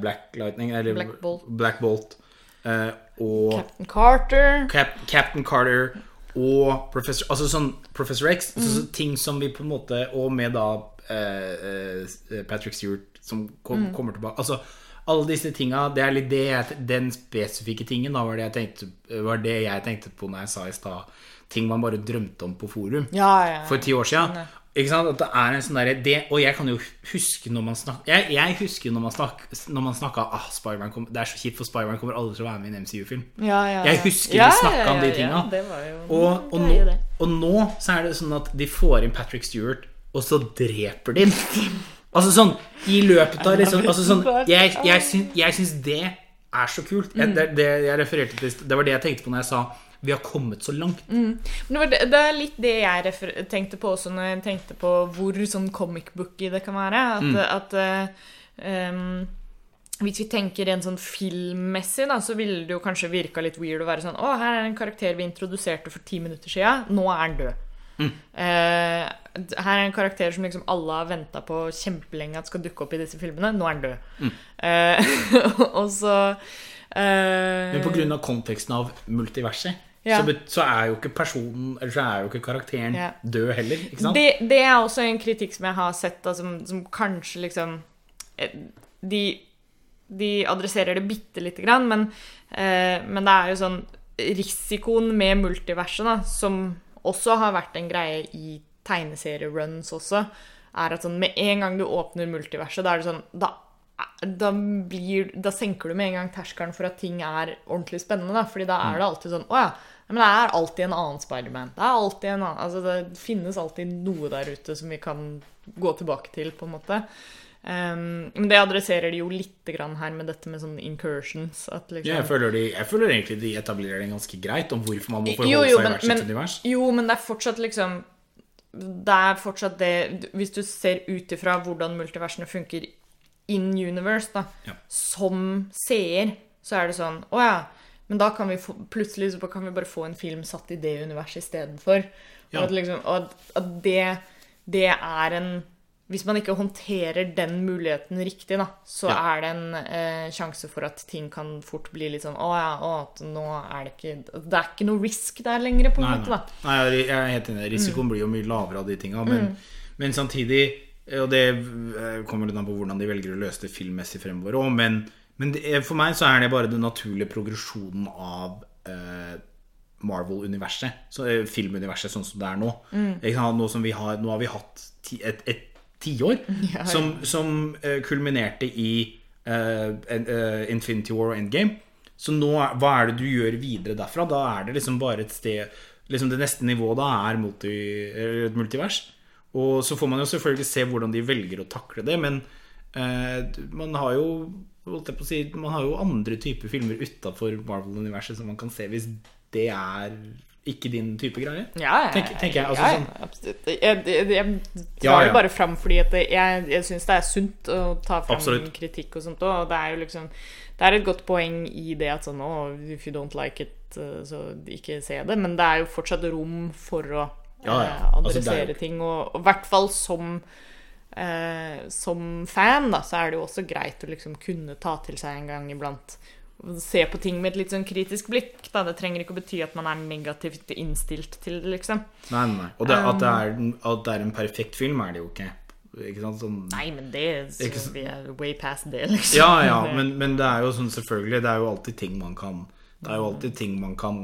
Black Lightning, eller Black Bolt. Black Bolt eh, og Captain Carter. Cap Captain Carter og Professor Altså sånn Professor X. Mm. Så, så ting som vi på en måte Og med da eh, eh, Patrick Stewart som kom, Mm. kommer tilbake. Altså alle disse tinga, det er litt det jeg, den spesifikke tingen da var det, jeg tenkte, var det jeg tenkte på når jeg sa i stad ting man bare drømte om på forum Ja, ja. for ti år siden. Ikke sant? At det er en sånn der, det, Og jeg kan jo huske når man snakka jeg, jeg husker når man snak, Når man snakka ah, Spiderman kom, Det er så kjipt, for Spiderman kommer aldri til å være med i en MCU-film. Ja, ja, Jeg husker Ja, vi snakka om ja, de ja, tinga. Ja, Og, og, nå, og nå så er det sånn at de får inn Patrick Stewart, og så dreper de den. Altså sånn i løpet av liksom altså sånn, Jeg, jeg, syns, jeg syns det er så kult. Jeg, det, det jeg refererte til Det var det jeg tenkte på når jeg sa vi har kommet så langt. Mm. det, det, det er litt det jeg tenkte på også når jeg tenkte på hvor sånn comic booky det kan være. At, Mm. at um, hvis vi tenker rent sånn filmmessig, da, så ville det jo kanskje virka litt weird å være sånn Å, her er en karakter vi introduserte for ti minutter sia. Nå er han død. Mm. Uh, her er en karakter som liksom alle har venta på kjempelenge at skal dukke opp i disse filmene. Nå er han død. Mm. Uh, og så uh, Men pga. konteksten av multiverset, Ja. så, så er jo ikke personen Eller så er jo ikke karakteren Ja. død heller. Ikke sant? Det, det er også en kritikk som jeg har sett, da, som, som kanskje liksom eh, De, de adresserer det bitte lite grann, men, eh, men det er jo sånn Risikoen med multiverset, da, som også har vært en greie i tegneserieruns også, er at sånn med en gang du åpner multiverset, da er det sånn da, da, blir, da senker du med en gang terskelen for at ting er ordentlig spennende. Da, fordi da er det alltid sånn Å ja, men det er alltid en annen Spiderman. Det er alltid en annen Altså det finnes alltid noe der ute som vi kan gå tilbake til, på en måte. Um, men det adresserer de jo litt grann her med dette med sånne incursions. At liksom, Ja, jeg, føler de, jeg føler egentlig de etablerer det ganske greit om hvorfor man må forholde jo, seg i hvert sitt univers. Jo, men det er fortsatt liksom Det er fortsatt det Hvis du ser ut ifra hvordan multiversene funker in universe, da, Ja. som seer, så er det sånn Å ja, Men da kan vi få, plutselig så kan vi bare få en film satt i det universet istedenfor. Ja. Og at, liksom, og at, at det, det er en Hvis man ikke håndterer den muligheten riktig, da, så Ja. er det en eh, sjanse for at ting kan fort bli litt sånn Å ja, å, nå er det ikke Det er ikke noe risk der lenger, på en Nei, måte, da. nei, jeg er helt enig. Risikoen blir jo mye lavere av de tinga. Men, men samtidig Og det eh, kommer litt an på hvordan de velger å løse det filmmessig fremover òg. Men, men det, for meg så er det bare den naturlige progresjonen av eh, Marvel-universet. Så, eh, filmuniverset sånn som det er nå. Sant? Nå, som vi har, nå har vi hatt ti, et, et tiår Ja, ja. som, som eh, kulminerte i eh, eh, Infinity War og Endgame. Så nå, er- hva er det du gjør videre derfra? Da er det liksom bare et sted liksom Det neste nivået da er multi, et multivers. Og så får man jo selvfølgelig se hvordan de velger å takle det, men eh, man har jo holdt jeg på å si, Man har jo andre typer filmer utafor Marvel-universet som man kan se hvis det er ikke din type greie. Ja, ja, Tenker- jeg, altså ja, sånn- absolutt. Jeg, jeg, jeg Ja, drar ja. det bare fram fordi jeg, jeg syns det er sunt å ta fram Absolutt. kritikk og sånt òg. Og det er jo liksom Det er et godt poeng i det at sånn oh, If you don't like it, uh, så ikke se det. Men det er jo fortsatt rom for å Ja, ja. eh, Altså, er adressere ting. Og i hvert fall som eh, som fan, da, så er det jo også greit å liksom kunne ta til seg en gang iblant. Se på ting med et litt sånn kritisk blikk. Da. Det trenger ikke å bety at man er negativt innstilt til det, liksom. Nei, nei. Og det, at, det er, at det er en perfekt film, er det jo ikke. Ikke sant? Sånn, Nei, men det Ikke så? Vi er way past det, liksom. Ja, ja, men, men det er jo sånn selvfølgelig Det er jo alltid ting man kan Det er jo alltid ting man kan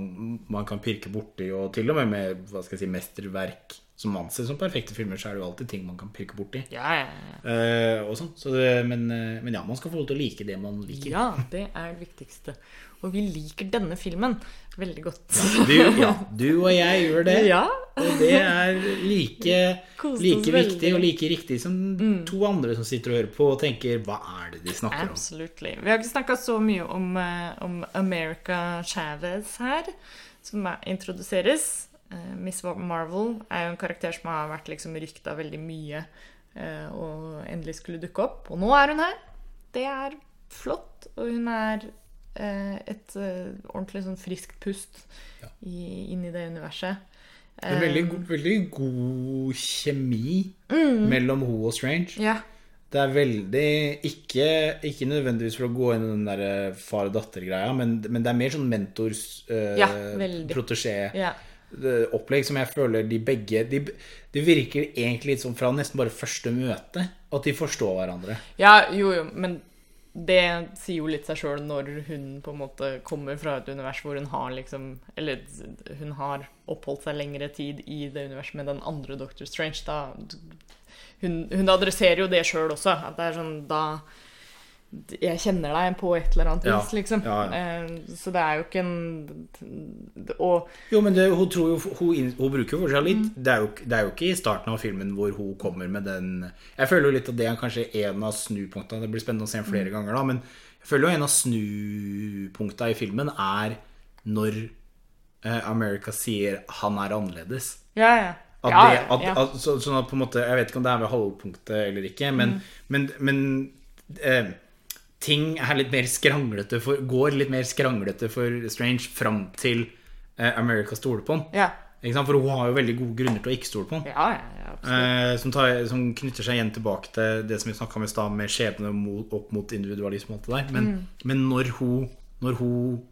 Man kan pirke borti, og til og med med hva skal jeg si, mesterverk som anses som perfekte filmer, så er det jo alltid ting man kan pirke borti. Ja, ja, ja. Eh, og sånn. Så det, men, eh, men ja, man skal få lov til å like det man liker. Ja, det er det viktigste. Og vi liker denne filmen veldig godt. Du, ja, du og jeg gjør det. Ja. Og det er like, like viktig og like riktig som to andre som sitter og hører på og tenker Hva er det de snakker om? Absolutely. Vi har ikke snakka så mye om, eh, om America Chavez her, som er, introduseres. Eh, Miss Marvel er jo en karakter som har vært liksom rykta veldig mye eh, og endelig skulle dukke opp. Og nå er hun her. Det er flott. Og hun er eh, et ordentlig sånn friskt pust Ja. i, inn i det universet. En veldig, Eh, go- veldig god kjemi mellom hun og Strange. Ja. Det er veldig Ikke, ikke nødvendigvis for å gå inn i den der eh, far og datter-greia, men, men det er mer sånn mentors uh, Ja, protesjé-opplegg som jeg føler de begge de, Det virker egentlig litt sånn fra nesten bare første møte at de forstår hverandre. Ja, jo, jo, men det sier jo litt seg sjøl når hun på en måte kommer fra et univers hvor hun har liksom Eller hun har oppholdt seg lengre tid i det universet med den andre Doctor Strange. Da Hun, hun adresserer jo det sjøl også. At det er sånn da Jeg kjenner deg på et eller annet Ja, vis, liksom. ja, ja. Så det er jo ikke en Og Jo, men det, hun tror jo hun, hun bruker jo for seg Mm. litt. Det, er jo, det er jo ikke i starten av filmen hvor hun kommer med den Jeg føler jo litt at det er kanskje en av snupunktene. Det blir spennende å se den flere Mm. ganger, da. Men jeg føler jo en av snupunktene i filmen er når eh, America sier 'han er annerledes'. Ja, ja. At det, at, ja. at, så, sånn at på en måte Jeg vet ikke om det er ved halvpunktet eller ikke, men, Mm. men, men eh, ting er litt mer skranglete for, går litt mer skranglete for Strange fram til uh, America stoler på han. ja. For hun har jo veldig gode grunner til å ikke stole på han. Ja, ja. Eh, som, tar, som knytter seg igjen tilbake til det som vi snakka om i stad, med skjebne mot, opp mot individualisme og alt det der. Men, Mm. men når hun Når hun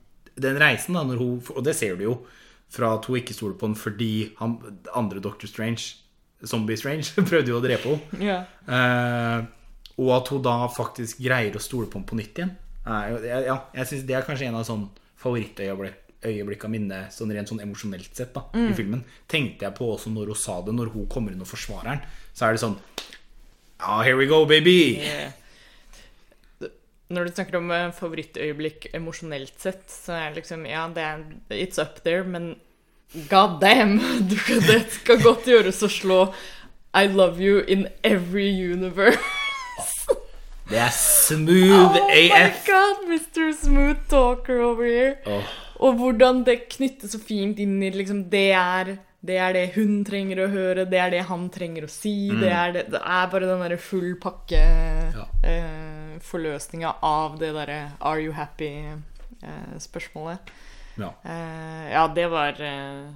Den reisen, da, hun Og det ser du jo fra at hun ikke stoler på han fordi han andre Doctor Strange, Zombie Strange, prøvde jo å drepe henne. Ja. Eh, og at hun da faktisk greier å stole på ham på nytt igjen. Er ja, jeg synes Det er kanskje en av sånn favorittøyeblikk mine sånn rent sånn emosjonelt sett da, i filmen. Tenkte jeg på også når hun sa det, når hun kommer inn og forsvarer den. Så er det sånn Ja, here we go, baby! Yeah. Når du snakker om eh, favorittøyeblikk emosjonelt sett, så er det liksom Ja, det er It's up there, men god damn! Du, det skal godt gjøres å slå I love you in every universe. Det er smooth Oh my AF! god, Mr. Smooth Talker over here. Oh. Og hvordan det knyttes så fint inn i liksom, det er det er det hun trenger å høre, det er det han trenger å si. Det, er det, det er bare den derre full pakke Ja. eh, forløsninga av det derre Are you happy? eh. Ja. Eh, ja, det var eh,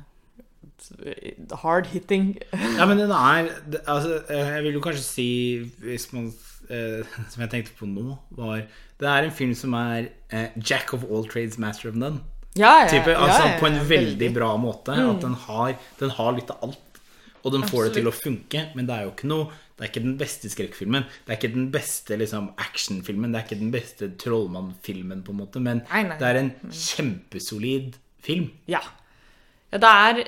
hard hitting. ja, men den er det- altså, eh, Jeg vil jo kanskje si, hvis man eh, Som jeg tenkte på nå, var Det er en film som er eh, Jack of all trades, master of none. Ja, ja, Type, altså ja, På en veldig bra måte. At den har, den har litt av alt. Og den får det til å funke, men det er jo ikke noe Det er ikke den beste skrekkfilmen. Det er ikke den beste liksom, actionfilmen. Det er ikke den beste trollmannfilmen, på en måte. Men Nei, nei. det er en kjempesolid film. Ja. ja det er,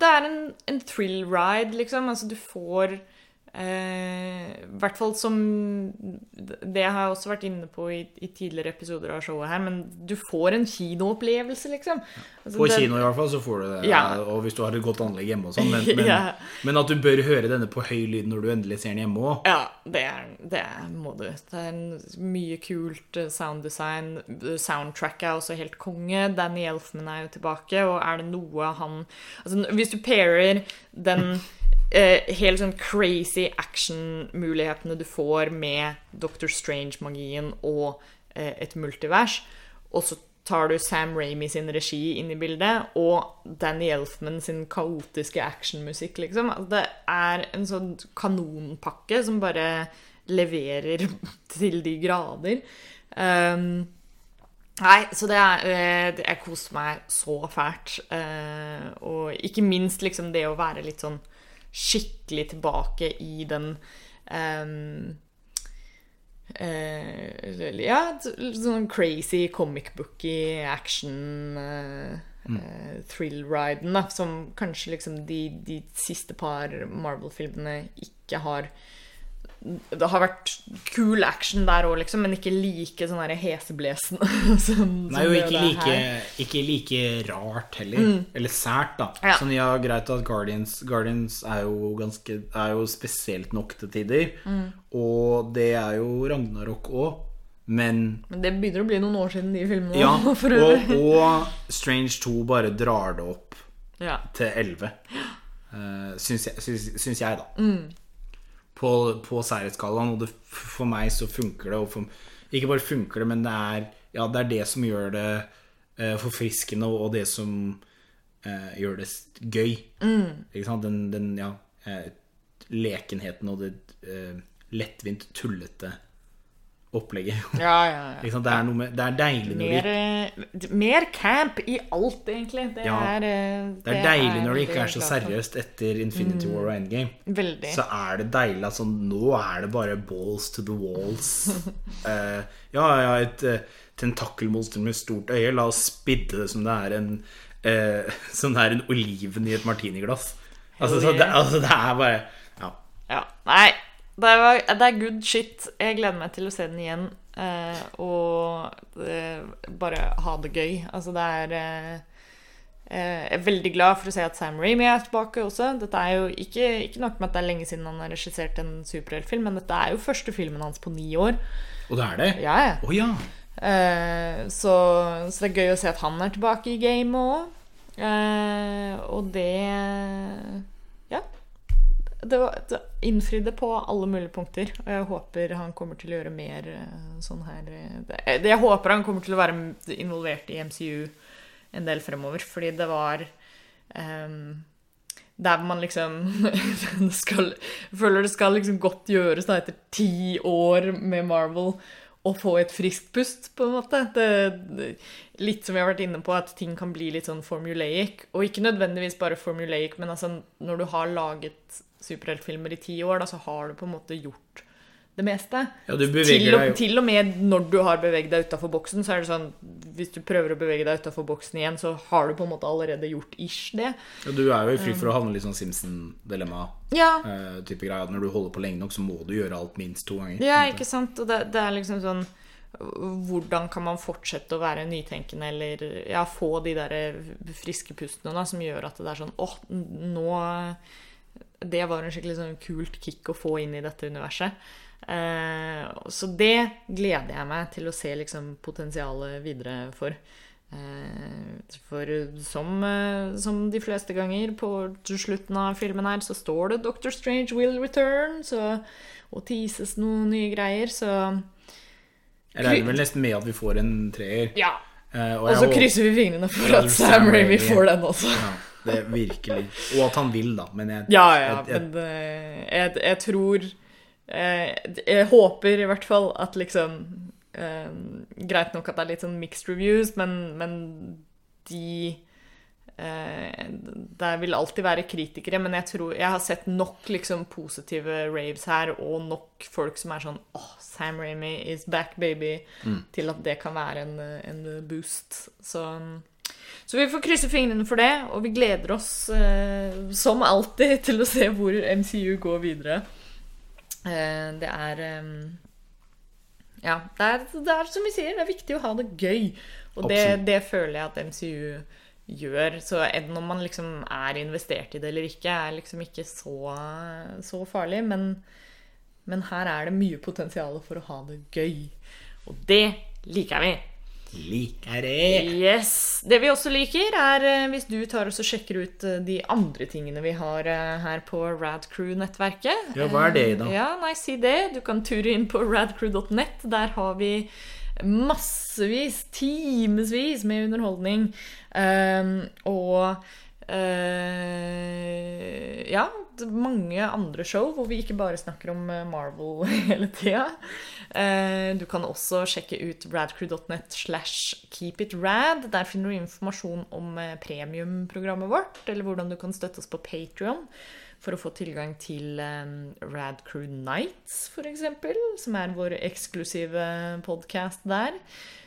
det er en, en thrill ride, liksom. Altså, du får eh, hvert fall som Det har jeg også vært inne på i, i tidligere episoder av showet her, men du får en kinoopplevelse, liksom. Altså, På det- kino i hvert fall så får du det. Ja. Og hvis du har et godt anlegg hjemme og sånn. Men, men, Ja. men at du bør høre denne på høy lyd når du endelig ser den hjemme òg. Ja, det, er, det må du. Det er en mye kult eh, sounddesign. Soundtrack er også helt konge. Danny Elfman er jo tilbake, og er det noe han Altså, hvis du pairer den eh, helt sånn crazy action-mulighetene du får med Doctor Strange-magien og eh, et multivers, og så tar du Sam Ramy sin regi inn i bildet, og Danny Elfman sin kaotiske actionmusikk, liksom. Altså, det er en sånn kanonpakke som bare leverer til de grader. Um, nei, så det er eh, det- Jeg koste meg så fælt. eh, og ikke minst liksom det å være litt sånn skikkelig tilbake i den um, uh, ja, sånn crazy comic booky action eh, eh, thrill-riden, som kanskje liksom de, de siste par Marvel-filmene ikke har Det har vært cool action der òg, liksom, men ikke like sånn der heseblesen som, Nei, jo ikke like, ikke like rart heller. Eller sært, da. Mm. Ja. Sånn, ja, greit at Guardians Guardians er jo ganske Er jo spesielt nok til tider. Mm. Og det er jo Ragnarok òg. Men Men det begynner å bli noen år siden de filmene. Ja, og, og Strange 2 bare drar det opp Ja. til 11. Uh, syns, jeg, syns, syns jeg, da. Mm. På, på. Og det, for meg så funker det. For, ikke bare funker det, men det er, ja, det er det som gjør det uh, forfriskende, og det som uh, gjør det gøy. Mm. Den, den ja, uh, lekenheten og det lettvint, tullete opplegget. Ja, ja, ja. Det, er med, det er deilig når Mer, eh, mer camp i alt, egentlig. Det Ja. er eh, Det er deilig når det ikke er så seriøst etter Infinity War og Endgame. Veldig. Så er det deilig at sånn Nå er det bare balls to the walls. uh, ja, ja, et uh, tentakelmonster med stort øye. La oss spidde det som det er en uh, Som det er en oliven i et martiniglass. Altså, det, altså, det er bare Ja. Ja. Nei, det er, det er good shit. Jeg gleder meg til å se den igjen. eh, og eh, bare ha det gøy. Altså, det er eh, eh, Jeg er veldig glad for å se at Sam Ramy er tilbake også. Dette er jo ikke, ikke nok med at det er lenge siden han har regissert en superheltfilm, men dette er jo første filmen hans på ni år. Og det er det? Ja, ja. Å ja. Eh, så, så det er gøy å se at han er tilbake i gamet òg. og det Ja. Det, det innfridde på alle mulige punkter. Og jeg håper han kommer til å gjøre mer eh, sånn her eh, det, det, Jeg håper han kommer til å være involvert i MCU en del fremover, fordi det var um, der man liksom skal, føler det skal liksom godt gjøres da etter ti år med Marvel å få et friskt pust, på en måte. Det, litt som vi har vært inne på, at ting kan bli litt sånn formulaic. Og ikke nødvendigvis bare formulaic, men altså når du har laget superheltfilmer i ti år, da så har du på en måte gjort det meste. Ja, du til, og, deg jo til og med når du har beveget deg utafor boksen, så er det sånn Hvis du prøver å bevege deg utafor boksen igjen, så har du på en måte allerede gjort ish det. ja, Du er jo i frykt for å havne litt sånn Simpson-dilemma-type Ja, greie. At når du holder på lenge nok, så må du gjøre alt minst to ganger. Ja, ikke sant? Og det, det er liksom sånn Hvordan kan man fortsette å være nytenkende, eller ja, få de der friske pustene da, som gjør at det er sånn åh, nå Det var en skikkelig sånn kult kick å få inn i dette universet. Eh, så det gleder jeg meg til å se liksom potensialet videre for. Eh, for som, eh, som de fleste ganger på slutten av filmen her, så står det 'Doctor Strange will return', så, og teases noen nye greier, så Jeg regner vel nesten med at vi får en treer. ja. Eh, Og så krysser vi fingrene for at Sam Raimi får den også. Ja, det virkelig. Og at han vil, da. Men jeg, Ja, ja, jeg, jeg, men eh, jeg, jeg tror eh, Jeg håper i hvert fall at liksom eh, Greit nok at det er litt sånn mixed reviews, men, men de eh, Det vil alltid være kritikere, men jeg tror Jeg har sett nok liksom positive raves her, og nok folk som er sånn åh, Sam Raimi is back, baby, til at det kan være en, en boost. Så så vi får krysse fingrene for det, og vi gleder oss eh, som alltid til å se hvor MCU går videre. Eh, det er eh, Ja, det er, det er som vi sier, det er viktig å ha det gøy. Og det, det føler jeg at MCU gjør. Så enten om man liksom er investert i det eller ikke, er liksom ikke så, så farlig. Men, men her er det mye potensial for å ha det gøy. Og det liker vi. Liker det. Yes. Det vi også liker, er eh, hvis du tar oss og sjekker ut eh, de andre tingene vi har eh, her på Radcrew-nettverket. Ja, hva er det, da? Ja, nei, si det. Du kan ture inn på radcrew.net. Der har vi massevis, timevis med underholdning. Um, og eh, ja, mange andre show hvor vi ikke bare snakker om eh, Marvel hele tida. Uh, du kan også sjekke ut radcrew.net slash keepitrad. Der finner du informasjon om premiumprogrammet vårt, eller hvordan du kan støtte oss på Patrion for å få tilgang til um, Radcrew Nights, f.eks., som er vår eksklusive podkast der.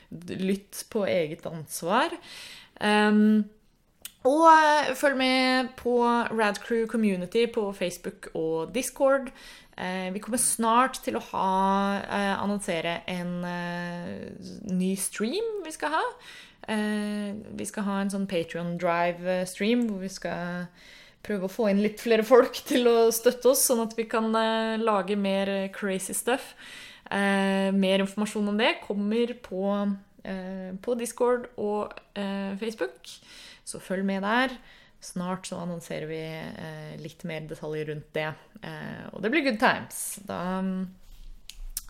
Lytt på eget ansvar. Um, og eh, følg med på Radcrew Community på Facebook og Discord. Eh, vi kommer snart til å ha, eh, annonsere en ny stream vi skal ha. Vi skal ha en sånn Patrion Drive-stream hvor vi skal prøve å få inn litt flere folk til å støtte oss, sånn at vi kan lage mer crazy stuff. Mer informasjon om det kommer på, på Discord og Facebook. Så følg med der. Snart så annonserer vi eh, litt mer detaljer rundt det. Eh, og det blir good times. Da,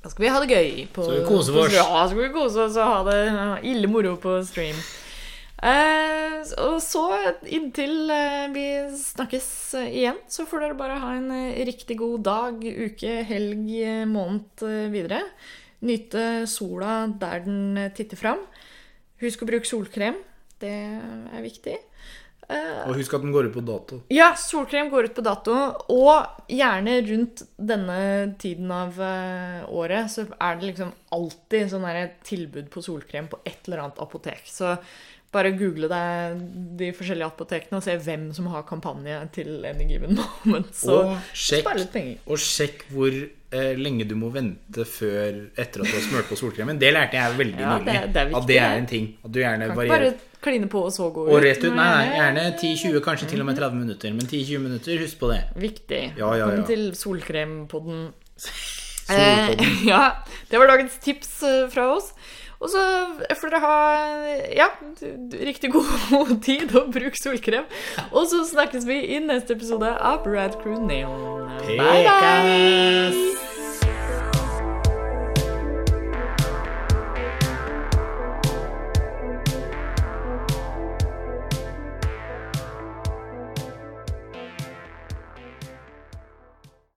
da skal vi ha det gøy. På, Så vi koser oss. Ja, skal vi kose oss og ha det ja, ille moro på stream. Eh, og så inntil eh, vi snakkes eh, igjen, så får dere bare ha en eh, riktig god dag, uke, helg, måned videre. Nyte sola der den titter fram. Husk å bruke solkrem. Det er viktig. Uh, Og husk at den går ut på dato. ja, solkrem går ut på dato, og gjerne rundt denne tiden av uh, året så er det liksom alltid sånn tilbud på solkrem på et eller annet apotek. Så bare google deg de forskjellige apotekene og se hvem som har kampanje til any given moment. Så Og sjekk, spar litt penger. og sjekk hvor eh, lenge du må vente før etter at du har smurt på solkremen. Det lærte jeg veldig Ja, nylig. det- det viktig, at det er en ting. At du gjerne varierer. bare kline på og så gå ut. Og rett ut. Nei, gjerne 10-20, kanskje til og med 30 minutter. Men 10-20 minutter, husk på det. Viktig. Ja, ja, ja. Velkommen til solkrempodden. Solpodden. Eh, ja, det var dagens tips eh, fra oss. Og så får dere ha ja, riktig god tid og bruk solkrem. Og så snakkes vi i neste episode av Brad Crew Neon. Bye, bye! Pekas!